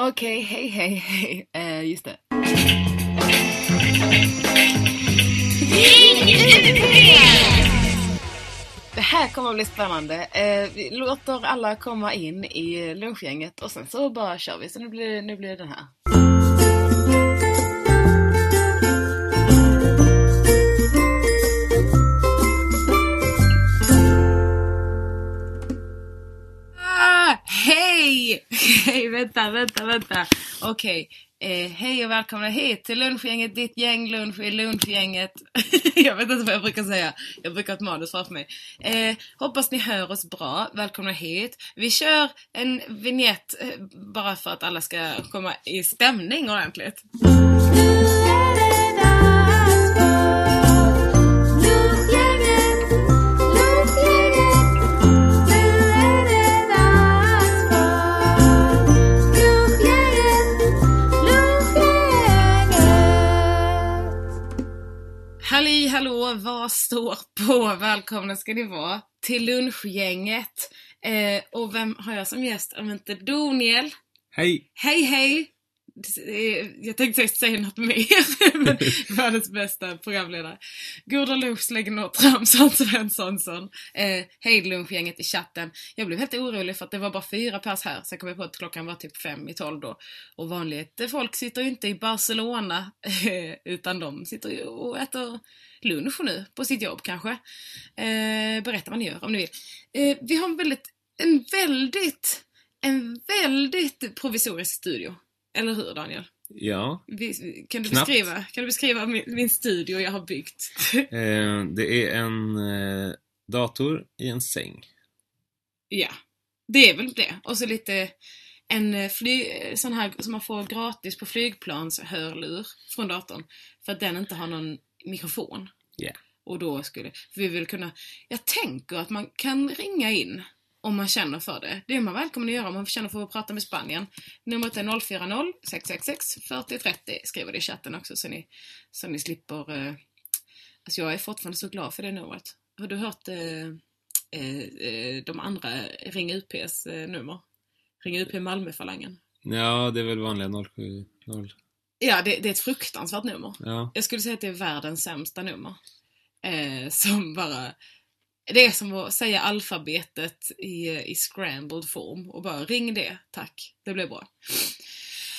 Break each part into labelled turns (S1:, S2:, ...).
S1: Okej, hej, hej, hej. Eh, just det. Det här kommer att bli spännande. Eh, vi låter alla komma in i lunchgänget och sen så bara kör vi. Så nu blir, nu blir det den här. Hej! Vänta, vänta, vänta. Okej. Eh, hej och välkomna hit till lunchgänget, ditt gäng lunch i lunchgänget. jag vet inte vad jag brukar säga. Jag brukar ha ett manus framför mig. Eh, hoppas ni hör oss bra. Välkomna hit. Vi kör en vignett eh, bara för att alla ska komma i stämning ordentligt. Hallå, vad står på? Välkomna ska ni vara till lunchgänget. Eh, och vem har jag som gäst om inte Daniel?
S2: Hej!
S1: Hej hej! Jag tänkte säga något mer, men världens bästa programledare. Goda lunch lägger något Ramsson Svenssonsson. Eh, hej lunchgänget i chatten. Jag blev helt orolig för att det var bara fyra pers här, sen kom jag på att klockan var typ fem i tolv då. Och vanligt folk sitter ju inte i Barcelona, eh, utan de sitter ju och äter lunch nu på sitt jobb kanske. Eh, berätta vad ni gör om ni vill. Eh, vi har en väldigt, en väldigt, en väldigt provisorisk studio. Eller hur Daniel?
S2: Ja,
S1: Vi- Kan du
S2: Knappt.
S1: beskriva, kan du beskriva min, min studio jag har byggt?
S2: eh, det är en eh, dator i en säng.
S1: ja, det är väl det. Och så lite en eh, fly, sån här som man får gratis på flygplans hörlur från datorn. För att den inte har någon mikrofon.
S2: Ja.
S1: Och då skulle, för vi vill kunna, jag tänker att man kan ringa in om man känner för det. Det är man välkommen att göra om man känner för att prata med Spanien. Numret är 040 666 40 30. Skriv det i chatten också så ni, så ni slipper... Eh, alltså jag är fortfarande så glad för det numret. Har du hört eh, eh, eh, de andra Ring UPs eh, nummer? Ring UP Malmöfalangen.
S2: Ja, det är väl vanliga 070.
S1: Ja, det, det är ett fruktansvärt nummer.
S2: Ja,
S1: Jag skulle säga att det är världens sämsta nummer. Eh, som bara... Det är som att säga alfabetet i, i scrambled form och bara ring det, tack. Det blir bra.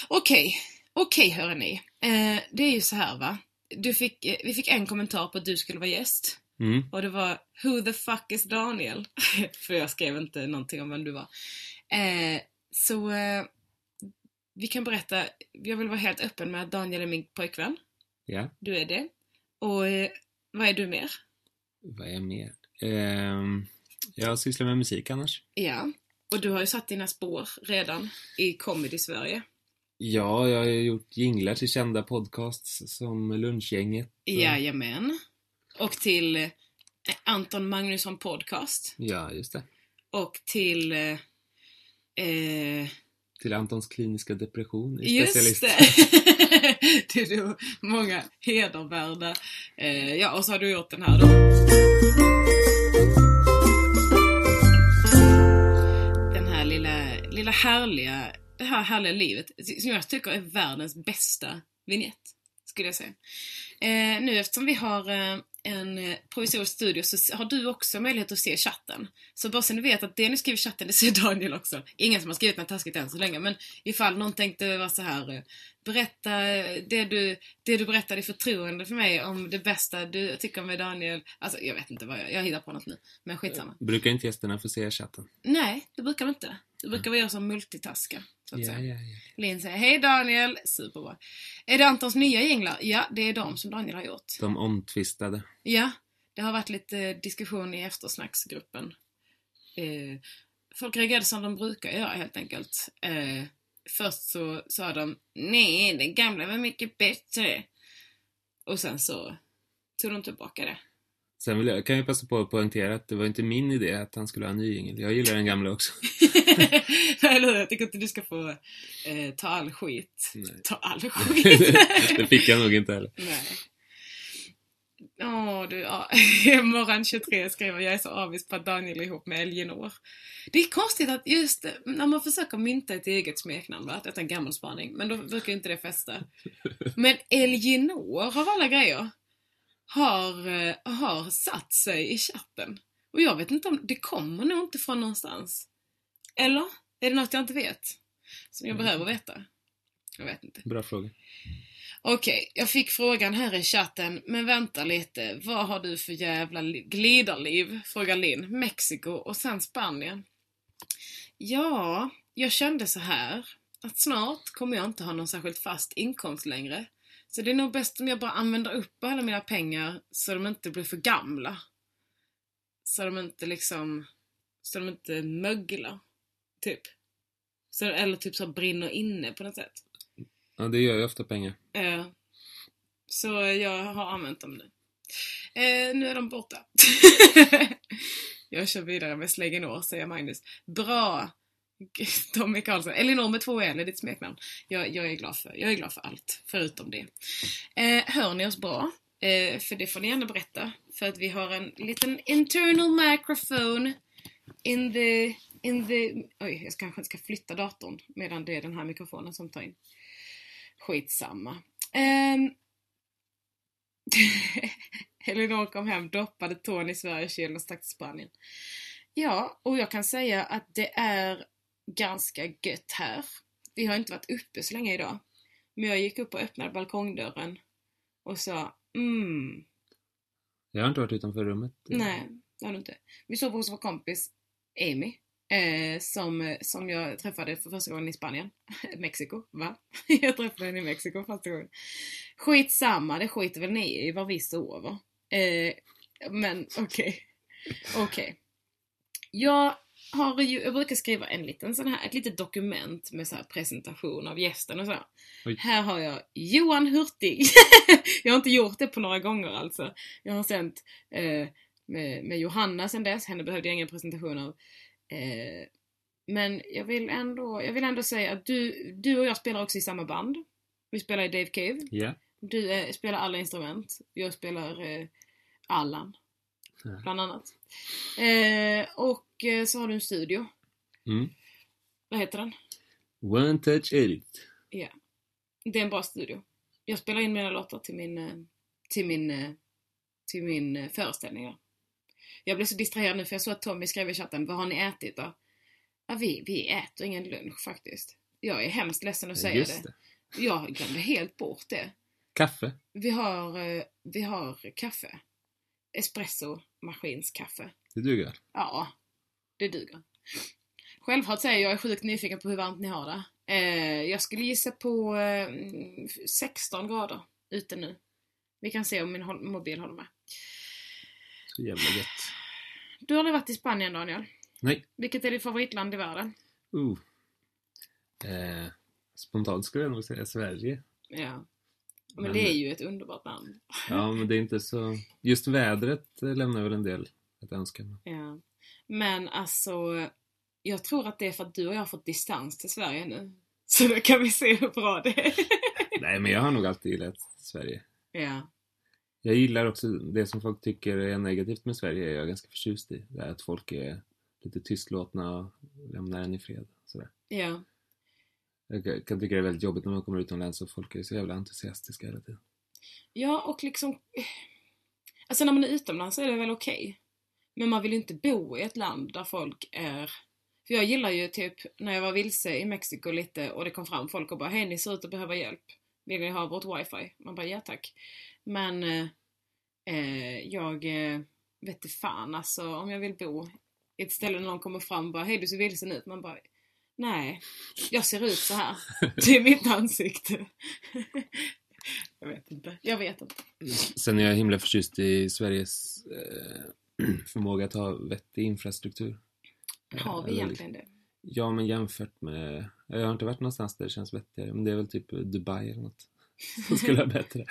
S1: Okej, okej hörni. Eh, det är ju så här va. Du fick, eh, vi fick en kommentar på att du skulle vara gäst.
S2: mm.
S1: Och det var Who the fuck is Daniel? För jag skrev inte någonting om vem du var. Eh, så eh, vi kan berätta, jag vill vara helt öppen med att Daniel är min pojkvän.
S2: ja.
S1: Du är det. Och eh, vad är du mer?
S2: Vad är mer? Ehm, jag sysslar med musik annars.
S1: Ja. Och du har ju satt dina spår redan i Comedy-Sverige.
S2: Ja, jag har ju gjort jinglar till kända podcasts som Lunchgänget. och-
S1: Jajamän. Och till eh, Anton Magnusson Podcast.
S2: Ja, just det.
S1: Och till... Eh, eh,
S2: Till Antons kliniska depression i
S1: just
S2: specialist.
S1: det! det är då många hedervärda. Eh, ja, och så har du gjort den här då. Härliga, det här härliga livet som jag tycker är världens bästa vignett. Skulle jag säga. Eh, nu eftersom vi har eh, en eh, provisorisk studio så har du också möjlighet att se chatten. Så bara så ni vet att det ni skriver i chatten, det ser Daniel också. Ingen som har skrivit något taskigt än så länge, men ifall någon tänkte vara så här eh, berätta eh, det du, det du berättade i förtroende för mig om det bästa du tycker om mig Daniel. Alltså jag vet inte vad jag, jag hittar på något nu. Men skitsamma.
S2: Brukar inte gästerna få se chatten?
S1: Nej, det brukar vi inte. Det brukar vi göra som multitaska. Så att
S2: Ja,
S1: säga.
S2: ja, ja.
S1: Linn säger hej Daniel, superbra. Är det Antons nya jinglar? Ja, det är de som Daniel har gjort.
S2: De omtvistade.
S1: Ja, det har varit lite diskussion i eftersnacksgruppen. Eh, folk reagerade som de brukar göra helt enkelt. Eh, först så sa de nej, det gamla var mycket bättre. Och sen så tog de tillbaka det.
S2: Sen vill jag, kan jag passa på att poängtera att det var inte min idé att han skulle ha en ny jingel. Jag gillar den gamla också.
S1: Eller hur? Jag tycker inte du ska få eh, ta all skit.
S2: Nej.
S1: Ta all skit.
S2: det fick jag nog inte heller.
S1: Nej. Åh, du, ja. Morgon 23 skriver jag är så avis på att Daniel är ihop med Elginor. Det är konstigt att just när man försöker mynta ett eget smeknamn, va? detta är en gammal spaning, men då brukar inte det fästa. Men Elginor av alla grejer har, eh, har satt sig i chatten. Och jag vet inte om, det kommer nog inte från någonstans. Eller? Är det något jag inte vet? Som jag
S2: Mm.
S1: behöver veta? Jag vet inte.
S2: Bra fråga.
S1: Okej, jag fick frågan här i chatten, men vänta lite. Vad har du för jävla li- glidarliv? Frågar Linn. Mexiko och sen Spanien. Ja, jag kände så här att snart kommer jag inte ha någon särskilt fast inkomst längre. Så det är nog bäst om jag bara använder upp alla mina pengar så de inte blir för gamla. Så de inte liksom, så de inte möglar. Typ. Så, eller typ så brinner inne på något sätt.
S2: Ja, det gör ju ofta pengar.
S1: Eh, så jag har använt dem nu. Eh, nu är de borta. jag kör vidare med Släggenår, säger Magnus. Bra! Tommy Karlsson. Elinor med två e, L är ditt smeknamn. Jag, jag, är glad för, jag är glad för allt, förutom det. Eh, hör ni oss bra? Eh, för det får ni gärna berätta. För att vi har en liten internal microphone in the... In the oj, jag kanske inte ska flytta datorn medan det är den här mikrofonen som tar in. Skitsamma. Eh, Elinor kom hem, doppade tån i Sverige, kylen och stack till Spanien. Ja, och jag kan säga att det är ganska gött här. Vi har inte varit uppe så länge idag. Men jag gick upp och öppnade balkongdörren och sa mm,
S2: Jag har inte varit utanför rummet.
S1: nej, det har du inte. Vi sov hos vår kompis Amy. Eh, som, som jag träffade för första gången i Spanien. Mexiko, va? jag träffade henne i Mexiko första gången. Skitsamma, det skiter väl ni i var vi sover. Eh, men okej. Okej. Jag har ju, jag brukar skriva en liten sån här, ett litet dokument med så presentation av gästen och så.
S2: Oj.
S1: Här har jag Johan Hurtig. jag har inte gjort det på några gånger alltså. Jag har sänt eh, med, med Johanna sen dess, henne behövde jag ingen presentation av. Eh, men jag vill, ändå, jag vill ändå säga att du, du och jag spelar också i samma band. Vi spelar i Dave Cave.
S2: Ja.
S1: Du eh, spelar alla instrument. Jag spelar eh, Allan,
S2: Ja.
S1: bland annat. Eh, och eh, så har du en studio.
S2: Mm.
S1: Vad heter den?
S2: One touch edit.
S1: Det är en bra studio. Jag spelar in mina låtar till min, eh, till min, eh, till min föreställning. då. Jag blev så distraherad nu för jag såg att Tommy skrev i chatten, vad har ni ätit då? Ja, vi, vi äter ingen lunch faktiskt. Jag är hemskt ledsen att säga
S2: Just
S1: det.
S2: det.
S1: Jag glömde helt bort det.
S2: Kaffe.
S1: Vi har, vi har kaffe. Espresso maskinskaffe.
S2: Det duger.
S1: Ja, det duger. Självklart säger jag, jag är sjukt nyfiken på hur varmt ni har det. Eh, jag skulle gissa på eh, 16 grader ute nu. Vi kan se om min mobil håller med.
S2: Så jävla gött.
S1: Du har aldrig varit i Spanien Daniel.
S2: Nej.
S1: Vilket är ditt favoritland i världen?
S2: Uh. Eh, spontant skulle jag nog säga Sverige.
S1: Ja. Men,
S2: Men-
S1: det är ju ett underbart land.
S2: Ja, men det är inte så... Just vädret lämnar väl en del att önska.
S1: Ja. Men alltså, jag tror att det är för att du och jag har fått distans till Sverige nu. Så då kan vi se hur bra det är.
S2: Nej, men jag har nog alltid gillat Sverige.
S1: ja.
S2: Jag gillar också det som folk tycker är negativt med Sverige är jag ganska förtjust i. Det är att folk är lite tystlåtna och lämnar en i fred. Sådär.
S1: Ja.
S2: Jag kan- tycka det är väldigt jobbigt när man kommer utomlands och folk är så jävla entusiastiska hela tiden.
S1: Ja, och liksom... Eh, alltså när man är utomlands så är det väl okej. Men man vill ju inte bo i ett land där folk är... För jag gillar ju typ när jag var vilse i Mexiko lite och det kom fram folk och bara Hej, ni ser ut att behöva hjälp. Vill ni ha vårt wifi? Man bara ja tack. Men eh, eh jag eh, vet inte fan alltså om jag vill bo i ett ställe där någon kommer fram och bara Hej, du ser vilsen ut. Man bara Nej, jag ser ut så här. Det är mitt ansikte. jag vet inte. Jag vet inte.
S2: Sen är jag himla förtjust i Sveriges eh, förmåga att ha vettig infrastruktur.
S1: Har vi egentligen det?
S2: Ja, men jämfört med... Jag har inte varit någonstans där det känns vettigare, men det är väl typ Dubai eller något som skulle vara bättre.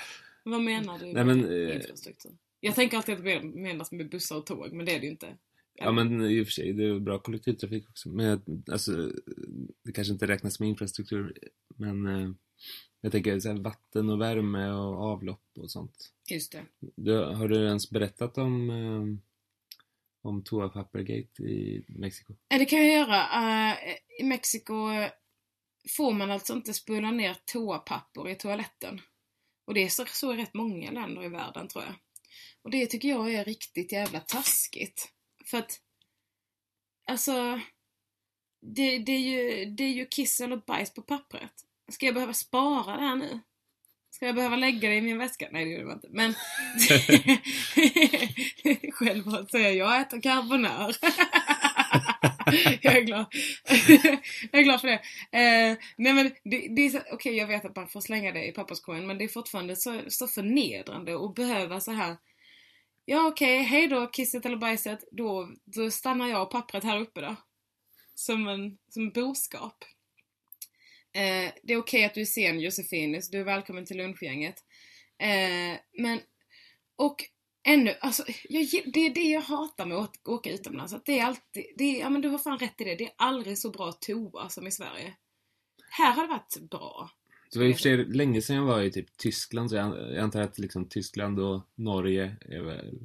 S1: Vad menar du
S2: Nej, men, eh,
S1: infrastruktur? Jag tänker alltid att det menas med bussar och tåg, men det är det ju inte.
S2: Ja, men i och för sig, det är bra kollektivtrafik också. Men alltså, det kanske inte räknas som infrastruktur, men eh, Jag tänker så här, vatten och värme och avlopp och sånt.
S1: Just det.
S2: Du, har du ens berättat om, eh, om toapappergate i Mexiko?
S1: Ja, det kan jag göra. Eh, I Mexiko får man alltså inte spola ner toapapper i toaletten. Och det är så, så i rätt många länder i världen tror jag. Och det tycker jag är riktigt jävla taskigt. För att, alltså, det, det, är ju, det är ju kiss eller bajs på pappret. Ska jag behöva spara det här nu? Ska jag behöva lägga det i min väska? Nej, det gjorde man inte. Men självklart säger jag, jag äter carbonara. jag är glad. jag är glad för det. Eh, nej men det, det är okej okay, jag vet att man får slänga det i papperskorgen men det är fortfarande så, så förnedrande att behöva så här. Ja okej, okay, hej då kisset eller bajset. Då, då stannar jag och pappret här uppe då. Som en, som boskap. Eh, det är okej okay att du är sen Josefinus, du är välkommen till lunchgänget. Eh, men, och ännu, alltså, jag, det är det jag hatar med att åka utomlands. Att det är alltid, det är, ja men du har fan rätt i det, det är aldrig så bra toa som i Sverige. Här har det varit bra.
S2: Det var i och för sig länge sedan jag var i typ Tyskland, så jag antar att liksom Tyskland och Norge är väl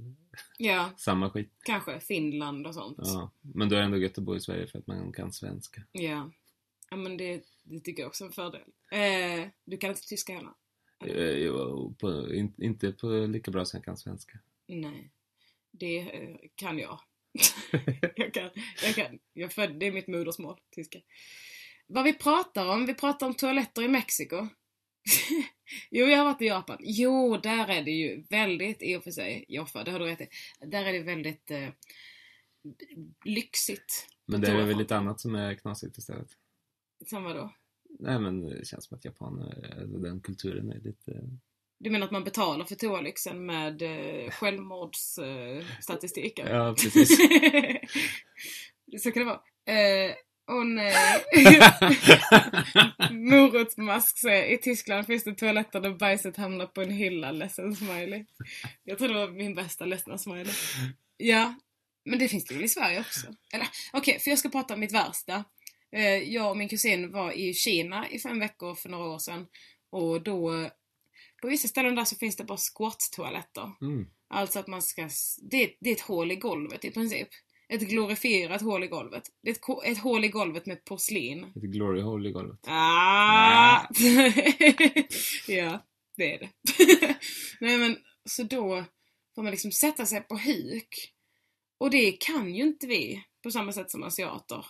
S1: ja,
S2: samma skit.
S1: Kanske Finland och sånt.
S2: Ja, men då är det ändå gött att bo i Sverige för att man kan svenska.
S1: Ja, ja men det, det tycker jag också är en fördel. Eh, du kan inte tyska heller?
S2: Eh, jo, på, in, inte på lika bra som jag kan svenska.
S1: Nej, det eh, kan jag. jag kan, jag kan. Jag född, det är mitt modersmål, tyska. Vad vi pratar om? Vi pratar om toaletter i Mexiko. jo, jag har varit i Japan. Jo, där är det ju väldigt, i och för sig, Joffa, det har du rätt i. Där är det väldigt eh, lyxigt.
S2: Men det är väl lite annat som är knasigt istället?
S1: Som vadå?
S2: Nej men det känns som att japaner, alltså den kulturen är lite...
S1: Du menar att man betalar för toalyxen med eh, självmordsstatistiken?
S2: Eh, ja, precis.
S1: Så kan det vara. Eh, Åh nej. Morotsmask säger i Tyskland finns det toaletter där bajset hamnar på en hylla. Ledsen smiley. Jag tror det var min bästa ledsna smiley. Ja, men det finns det väl i Sverige också? Eller okej, okay, för jag ska prata om mitt värsta. Eh, jag och min kusin var i Kina i fem veckor för några år sedan. Och då, på vissa ställen där så finns det bara squat-toaletter.
S2: Mm.
S1: Alltså att man ska, det, det är ett hål i golvet i princip. Ett glorifierat hål i golvet. Det är ett, ett hål i golvet med porslin.
S2: Ett glory hole i golvet.
S1: Ah! ja, det är det. Nej men, så då får man liksom sätta sig på huk. Och det kan ju inte vi på samma sätt som asiater.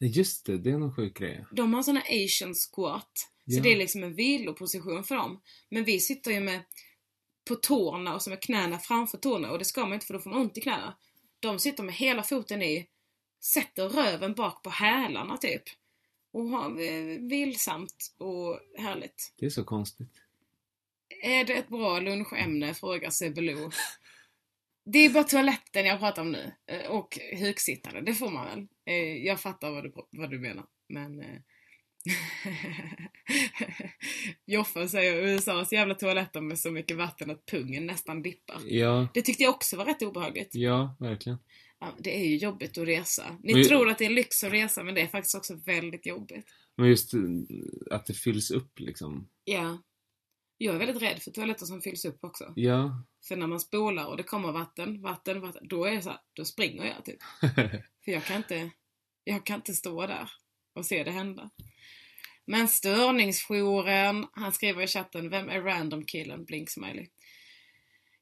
S2: Nej just det, det är någon sjuk grej.
S1: De har såna asian squat. Så
S2: Ja.
S1: det är liksom en viloposition för dem. Men vi sitter ju med på tårna och så med knäna framför tårna och det ska man inte för då får man ont i knäna. De sitter med hela foten i, sätter röven bak på hälarna typ. Och har eh, vilsamt och härligt.
S2: Det är så konstigt.
S1: Är det ett bra lunchämne? Frågar Sebelo. Det är bara toaletten jag pratar om nu. Eh, Och huksittande, det får man väl. Eh, Jag fattar vad du, vad du menar. Men... Joffa säger USAs jävla toaletter med så mycket vatten att pungen nästan dippar.
S2: Ja,
S1: Det tyckte jag också var rätt obehagligt.
S2: ja, verkligen.
S1: Ja, det är ju jobbigt att resa. Ni
S2: Men-
S1: tror att det är lyx att resa men det är faktiskt också väldigt jobbigt.
S2: Men just eh, att det fylls upp liksom.
S1: Ja. Jag är väldigt rädd för toaletter som fylls upp också.
S2: Ja.
S1: För när man spolar och det kommer vatten, vatten, vatten, då är det så här, då springer jag typ. För jag kan inte, jag kan inte stå där och se det hända. Men störningsjouren, han skriver i chatten, vem är random killen? Blink smiley.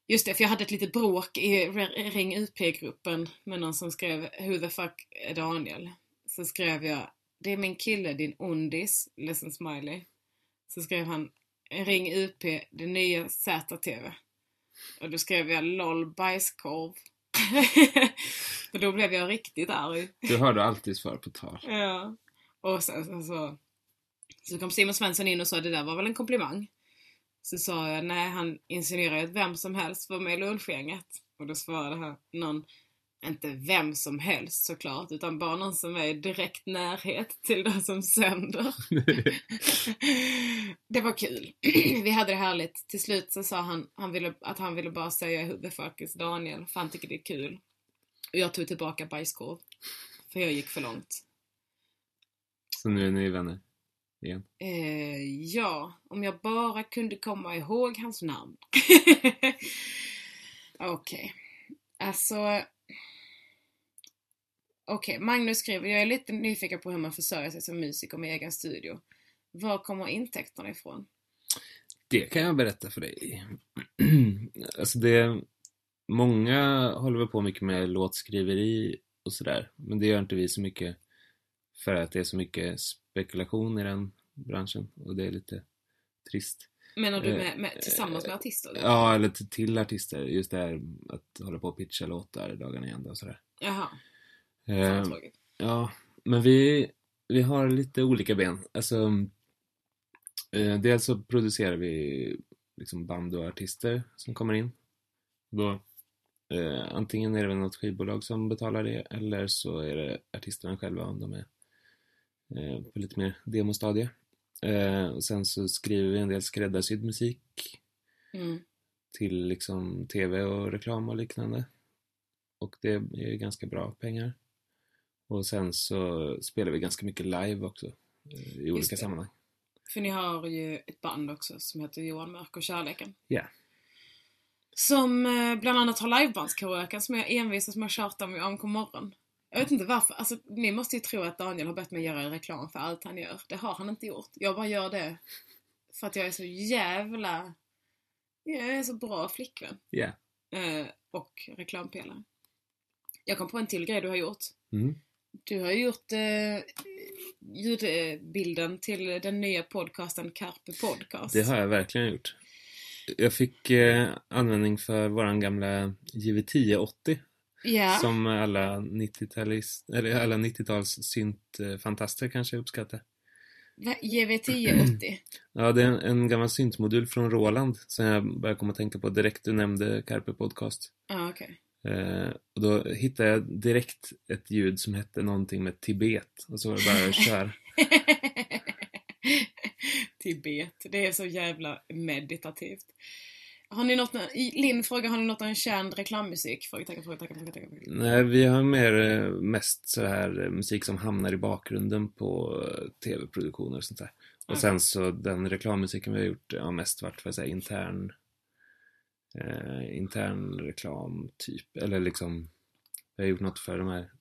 S1: Just det, för jag hade ett litet bråk i Ring UP-gruppen med någon som skrev Who the fuck är Daniel? Så skrev jag Det är min kille, din ondis, ledsen smiley. Så skrev han Ring UP, det nya ZTV. Och då skrev jag LOL bajskorv. För då blev jag riktigt arg.
S2: Du hörde alltid svar på tal.
S1: Ja. Och sen så, så, så kom Simon Svensson in och sa det där var väl en komplimang. Så sa jag nej han insinuerar ju att vem som helst var med i lunchgänget. Och då svarade han någon, inte vem som helst såklart, utan bara någon som är i direkt närhet till den som sänder. det var kul. Vi hade det härligt. Till slut så sa han, han ville, att han ville bara säga who the fuck is Daniel, för han tycker det är kul. Och jag tog tillbaka bajskorv. För jag gick för långt.
S2: Så nu är ni vänner. igen?
S1: Eh, ja, om jag bara kunde komma ihåg hans namn. Okej. Alltså... Okej, Magnus skriver, jag är lite nyfiken på hur man försörjer sig som musiker med egen studio. Var kommer intäkterna ifrån?
S2: Det kan jag berätta för dig. alltså det... Många håller väl på mycket med låtskriveri och sådär. Men det gör inte vi så mycket för att det är så mycket spekulation i den branschen och det är lite trist.
S1: Menar du
S2: Eh,
S1: med, med, tillsammans med artister? då?
S2: Ja, eller till, artister. Just det här att hålla på och pitcha låtar dagarna i ända och sådär.
S1: Jaha,
S2: Eh. Ja, men vi, vi har lite olika ben. Alltså, eh, dels så producerar vi liksom band och artister som kommer in. Då, eh, antingen är det väl något skivbolag som betalar det eller så är det artisterna själva om de är eh, på lite mer demostadie. Eh, och sen så skriver vi en del skräddarsydd musik
S1: Mm.
S2: till liksom tv och reklam och liknande. Och det är ju ganska bra pengar. Och sen så spelar vi ganska mycket live också eh, i olika
S1: det.
S2: sammanhang.
S1: För ni har ju ett band också som heter Johan Mörk och Kärleken.
S2: Ja.
S1: Som eh, bland annat har livebandskaraoken som jag envisas med att tjata om i AMK morgon. Jag vet inte varför. Alltså, ni måste ju tro att Daniel har bett mig göra reklam för allt han gör. Det har han inte gjort. Jag bara gör det för att jag är så jävla... Jag är så bra flickvän.
S2: Ja.
S1: Eh, och reklampelare. Jag kom på en till grej du har gjort.
S2: Mm.
S1: Du har gjort eh, ljudbilden till den nya podcasten Carpe Podcast.
S2: Det har jag verkligen gjort. Jag fick eh, användning för våran gamla JV1080
S1: Ja.
S2: som alla 90-talist, eller alla 90-tals syntfantaster kanske uppskattar.
S1: Va? GV1080.
S2: Ja, det är en, en gammal syntmodul från Roland som jag började komma att tänka på direkt du nämnde Carpe Podcast.
S1: Ja, okej.
S2: Eh, och då hittade jag direkt ett ljud som hette någonting med Tibet och så var det bara köra.
S1: Tibet. Det är så jävla meditativt. Har ni något, Linn frågar, har ni något en känd reklammusik? Frågetecken, frågetecken. frågetecken.
S2: Nej, vi har mer eh, mest så här eh, musik som hamnar i bakgrunden på eh, tv-produktioner och sånt där. Och
S1: Okej.
S2: sen så den reklammusiken vi har gjort har mest varit för att säga intern eh, intern reklam typ. Eller liksom vi har gjort något för de här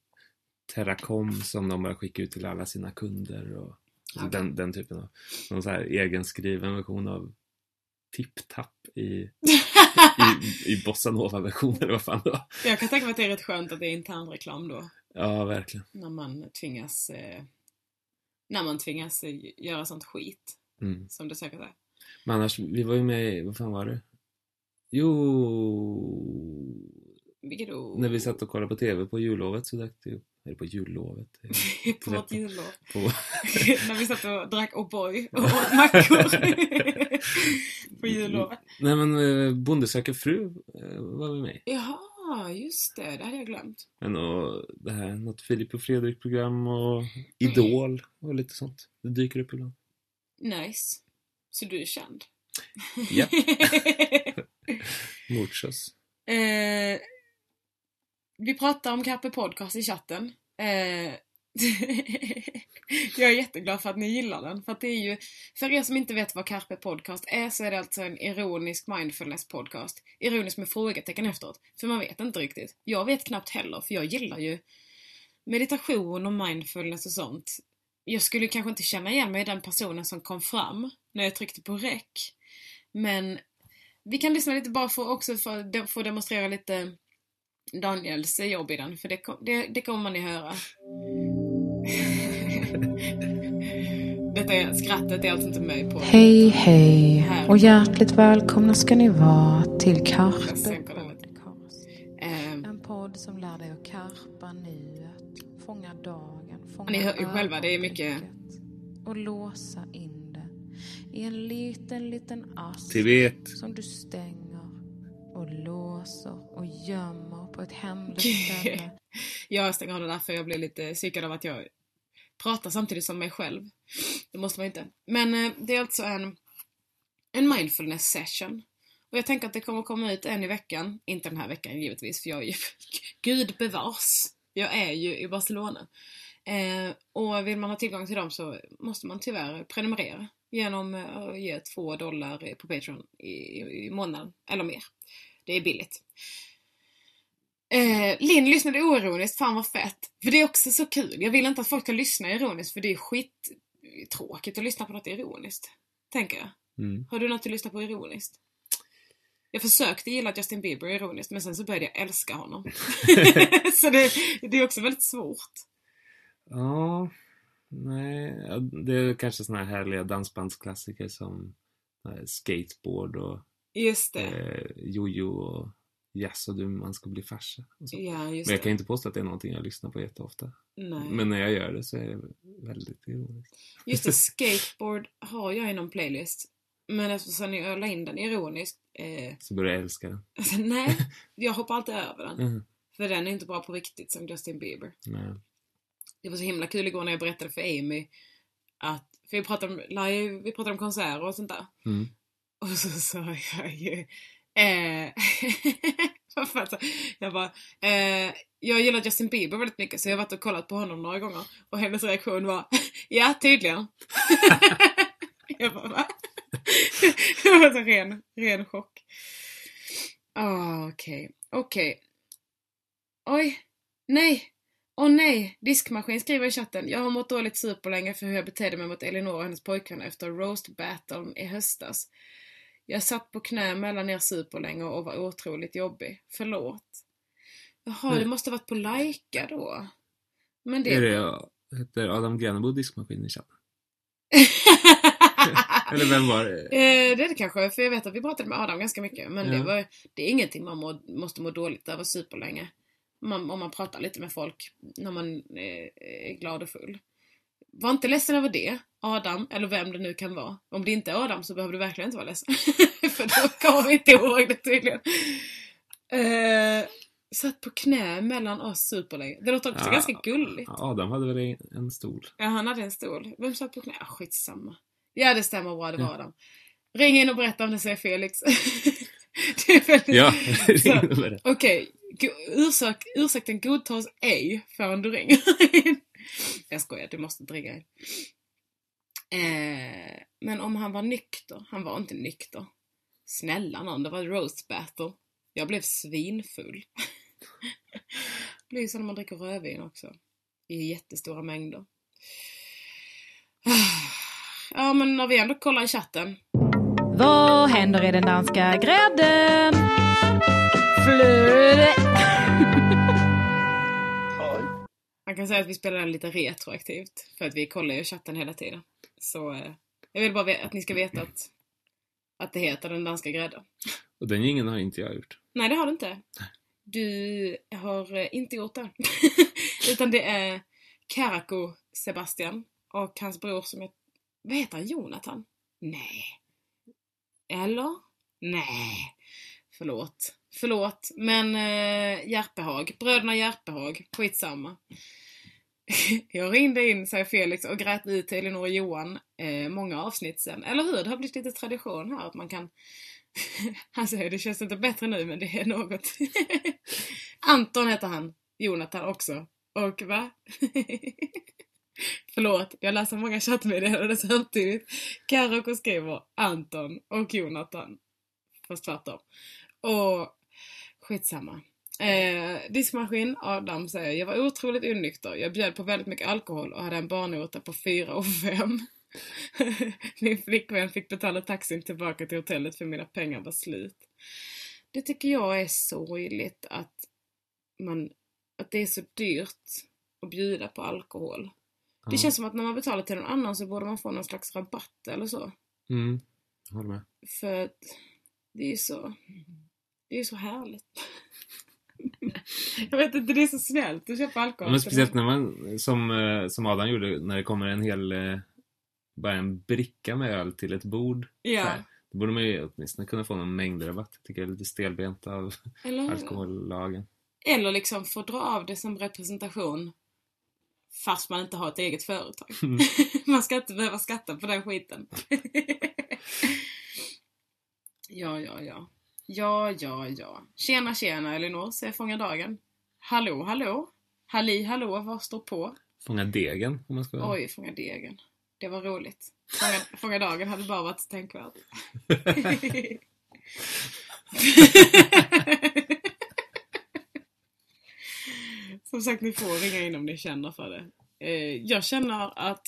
S2: Terracom som de bara skickar ut till alla sina kunder och
S1: Okej.
S2: den, den typen av någon så här egenskriven version av Tipp-Tapp i, i, i bossanova-version eller vad fan det var.
S1: Jag kan tänka mig att det är rätt skönt att det är intern reklam då.
S2: Ja, verkligen.
S1: När man tvingas eh, när man tvingas eh, göra sånt skit.
S2: Mm.
S1: Som det säkert är.
S2: Men annars, vi var ju med i, vad fan var det? Jo...
S1: Vilket då?
S2: När vi satt och kollade på TV på jullovet så drack det Eller på jullovet?
S1: på vårt jullov.
S2: På,
S1: när vi satt och drack O'boy och åt mackor. på jullovet.
S2: nej men eh, Bonde söker fru eh, var vi med.
S1: Jaha, just det. Det hade jag glömt.
S2: Men och det här, något Filip och Fredrik-program och Idol och lite sånt. Det dyker upp ibland.
S1: Nice. Så du är känd?
S2: Ja. Morsos.
S1: eh, vi pratar om Carpe Podcast i chatten. Eh, jag är jätteglad för att ni gillar den. För att det är ju, för er som inte vet vad Carpe Podcast är så är det alltså en ironisk mindfulness podcast. Ironisk med frågetecken efteråt. För man vet inte riktigt. Jag vet knappt heller för jag gillar ju meditation och mindfulness och sånt. Jag skulle kanske inte känna igen mig i den personen som kom fram när jag tryckte på rec. Men vi kan lyssna lite bara för också för att få demonstrera lite Daniels jobb i den, för det, det, det kommer man ju höra. Detta är, skrattet är alltså inte med på...
S3: Hej hej
S1: Här.
S3: och hjärtligt välkomna ska ni vara till
S1: lite.
S3: Podcast.
S1: Ehm,
S3: En podd som lär dig att karpa nuet, fånga dagen, fånga
S1: Ni hör ju själva, det är mycket-
S3: Och låsa in det i en liten, liten ask
S2: Tibet.
S3: som du stänger och låser och gömmer på ett hemligt ställe.
S1: jag stänger av det där för jag blir lite psykad av att jag pratar samtidigt som mig själv. Det måste man inte. Men eh, det är alltså en, en mindfulness session. Och jag tänker att det kommer komma ut en i veckan. Inte den här veckan givetvis, för jag är ju... Gud bevars! Jag är ju i Barcelona. Eh, och vill man ha tillgång till dem så måste man tyvärr prenumerera genom att ge två dollar på Patreon i, i, i månaden, eller mer. Det är billigt. Eh, Linn lyssnade oironiskt, fan vad fett. För det är också så kul. Jag vill inte att folk ska lyssna ironiskt för det är skittråkigt att lyssna på något ironiskt. Tänker jag.
S2: Mm.
S1: Har du något att lyssna på ironiskt? Jag försökte gilla Justin Bieber ironiskt men sen så började jag älska honom. så det, det är också väldigt svårt.
S2: Ja, nej. Det är kanske såna här härliga dansbandsklassiker som eh, skateboard och
S1: Just det.
S2: eh, jojo och Jaså du, man ska bli farsa.
S1: Ja,
S2: Men jag
S1: det.
S2: kan inte påstå att det är någonting jag lyssnar på jätteofta.
S1: Nej.
S2: Men när jag gör det så är det väldigt ironiskt.
S1: Just det, skateboard har jag i någon playlist. Men eftersom jag la in den ironiskt, eh,
S2: Så börjar jag älska den.
S1: alltså, nej, jag hoppar alltid över den.
S2: Mm.
S1: För den är inte bra på riktigt som Justin Bieber.
S2: Nej.
S1: Det var så himla kul igår när jag berättade för Amy att, för vi pratade om, live, vi pratade om konserter och sånt där.
S2: Mm.
S1: Och så sa jag ju, eh, vad fan jag bara, eh, jag gillar Justin Bieber väldigt mycket så jag har varit och kollat på honom några gånger. Och hennes reaktion var, ja tydligen. jag bara, va? det var så ren, ren chock. Ah, Okej, okej. Oj, nej. Åh nej, diskmaskin skriver i chatten. Jag har mått dåligt superlänge för hur jag betedde mig mot Elinor och hennes pojkvän efter roast battlen i höstas. Jag satt på knä mellan er superlänge och var otroligt jobbig. Förlåt. Jaha,
S2: Nej.
S1: det måste ha varit på Laika då. Men det...
S2: Är det, heter Adam Grenebo diskmaskin i chatten? Eller vem var det?
S1: Eh, det är det kanske, för jag vet att vi pratade med Adam ganska mycket. Men det,
S2: Ja.
S1: var, det är ingenting man må, måste må dåligt över superlänge. Man, om man pratar lite med folk när man eh, är glad och full. Var inte ledsen över det, Adam, eller vem det nu kan vara. Om det inte är Adam så behöver du verkligen inte vara ledsen. för då kommer vi inte ihåg det tydligen. Eh, satt på knä mellan oss superlänge. Det låter också
S2: Ja.
S1: ganska gulligt.
S2: Adam hade väl en stol?
S1: Ja, han hade en stol. Vem satt på knä? Ah, skitsamma. Ja, det stämmer bra. Det var
S2: Ja.
S1: Adam. Ring in och berätta om det säger Felix. det är väldigt...
S2: Ja, ring.
S1: Okej, ursäk, ursäkten godtas ej förrän du ringer. jag skojar, du måste inte ringa in. Eh, men om han var nykter? Han var inte nykter. Snälla nån, det var roast battle. Jag blev svinfull. det blir ju så när man dricker rödvin också. I jättestora mängder. Ja, men när vi ändå kollar i chatten.
S3: Vad händer i den danska grädden? Flöde.
S1: Man kan säga att vi spelar den lite retroaktivt. För att vi kollar ju chatten hela tiden. Så eh, jag vill bara att ni ska veta att, att det heter den danska grädden.
S2: Och den ingen har inte jag gjort.
S1: Nej, det har du inte. Du har eh, inte gjort det. Utan det är Karako Sebastian och hans bror som är... Vad heter han? Jonathan? Nej. Eller? Nej. Förlåt. Förlåt. Men eh, Järpehag. Bröderna Järpehag. Skitsamma. Jag ringde in, säger Felix, och grät ut till Elinor och Johan eh, många avsnitt sen. Eller hur? Det har blivit lite tradition här att man kan... Han alltså, säger det känns inte bättre nu men det är något. Anton heter han. Jonathan också. Och va? Förlåt, jag läser många chattmeddelanden samtidigt. Karoko skriver Anton och Jonathan. Fast tvärtom. Och skitsamma. Eh, diskmaskin, Adam säger Jag var otroligt onykter. Jag bjöd på väldigt mycket alkohol och hade en barnota på 4 och 5. Min flickvän fick betala taxin tillbaka till hotellet för mina pengar var slut. Det tycker jag är sorgligt att man, att det är så dyrt att bjuda på alkohol. Det
S2: Ja.
S1: känns som att när man betalar till någon annan så borde man få någon slags rabatt eller så.
S2: Mm, jag håller med.
S1: För att det är så, det är så härligt. jag vet inte, det är så snällt att köpa alkohol.
S2: Men speciellt när man, som, eh, som Adam gjorde, när det kommer en hel, eh, bara en bricka med öl till ett bord.
S1: Ja,
S2: här. Då borde man ju åtminstone kunna få någon mängdrabatt. Tycker jag är lite stelbent av
S1: eller
S2: alkohollagen.
S1: Eller liksom få dra av det som representation fast man inte har ett eget företag.
S2: Mm.
S1: man ska inte behöva skatta på den skiten. ja, ja, ja. Ja, ja, ja. Tjena, tjena Elinor, säger Fånga Dagen. Hallå, hallå. Halli, hallå, vad står på?
S2: Fånga degen, om man ska
S1: Oj, fånga degen. Det var roligt. Fånga, fånga dagen hade bara varit tänkvärt. Som sagt, ni får ringa in om ni känner för det. Eh, jag känner att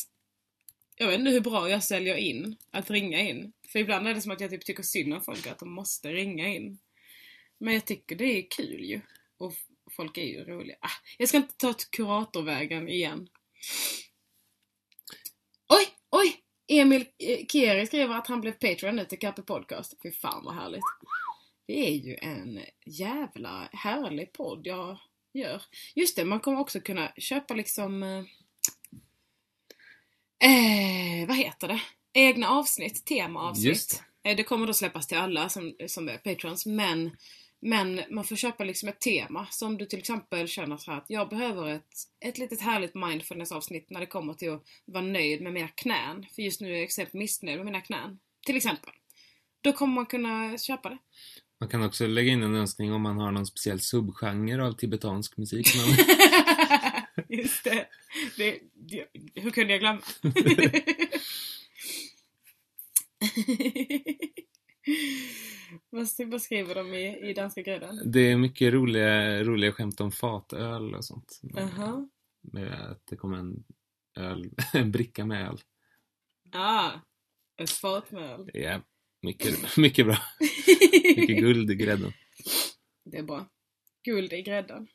S1: jag vet inte hur bra jag säljer in att ringa in. För ibland är det som att jag typ tycker synd om folk att de måste ringa in. Men jag tycker det är kul ju. Och folk är ju roliga. Ah, jag ska inte ta kuratorvägen igen. Oj, oj! Emil eh, Kieri skriver att han blev Patreon nu till Kappe Podcast. Fy fan vad härligt. Det är ju en jävla härlig podd jag gör. Just det, man kommer också kunna köpa liksom... Eh, Eh, vad heter det? Egna avsnitt, temaavsnitt.
S2: Just
S1: Eh, det kommer då släppas till alla som, som är patrons, men, men man får köpa liksom ett tema. Så om du till exempel känner så här att jag behöver ett, ett litet härligt mindfulness-avsnitt när det kommer till att vara nöjd med mina knän. För just nu är jag extremt missnöjd med mina knän. Till exempel. Då kommer man kunna köpa det.
S2: Man kan också lägga in en önskning om man har någon speciell subgenre av tibetansk musik. Men
S1: Just det. det, det. Hur kunde jag glömma? vad, skriver de i, i danska grädden?
S2: det är mycket roliga, roliga skämt om fatöl och sånt.
S1: Jaha.
S2: Med att det kommer en öl, en bricka med öl.
S1: Ah, ett fatmjöl.
S2: Ja, mycket, mycket bra. Mycket guld i grädden.
S1: Det är bra. Guld i grädden.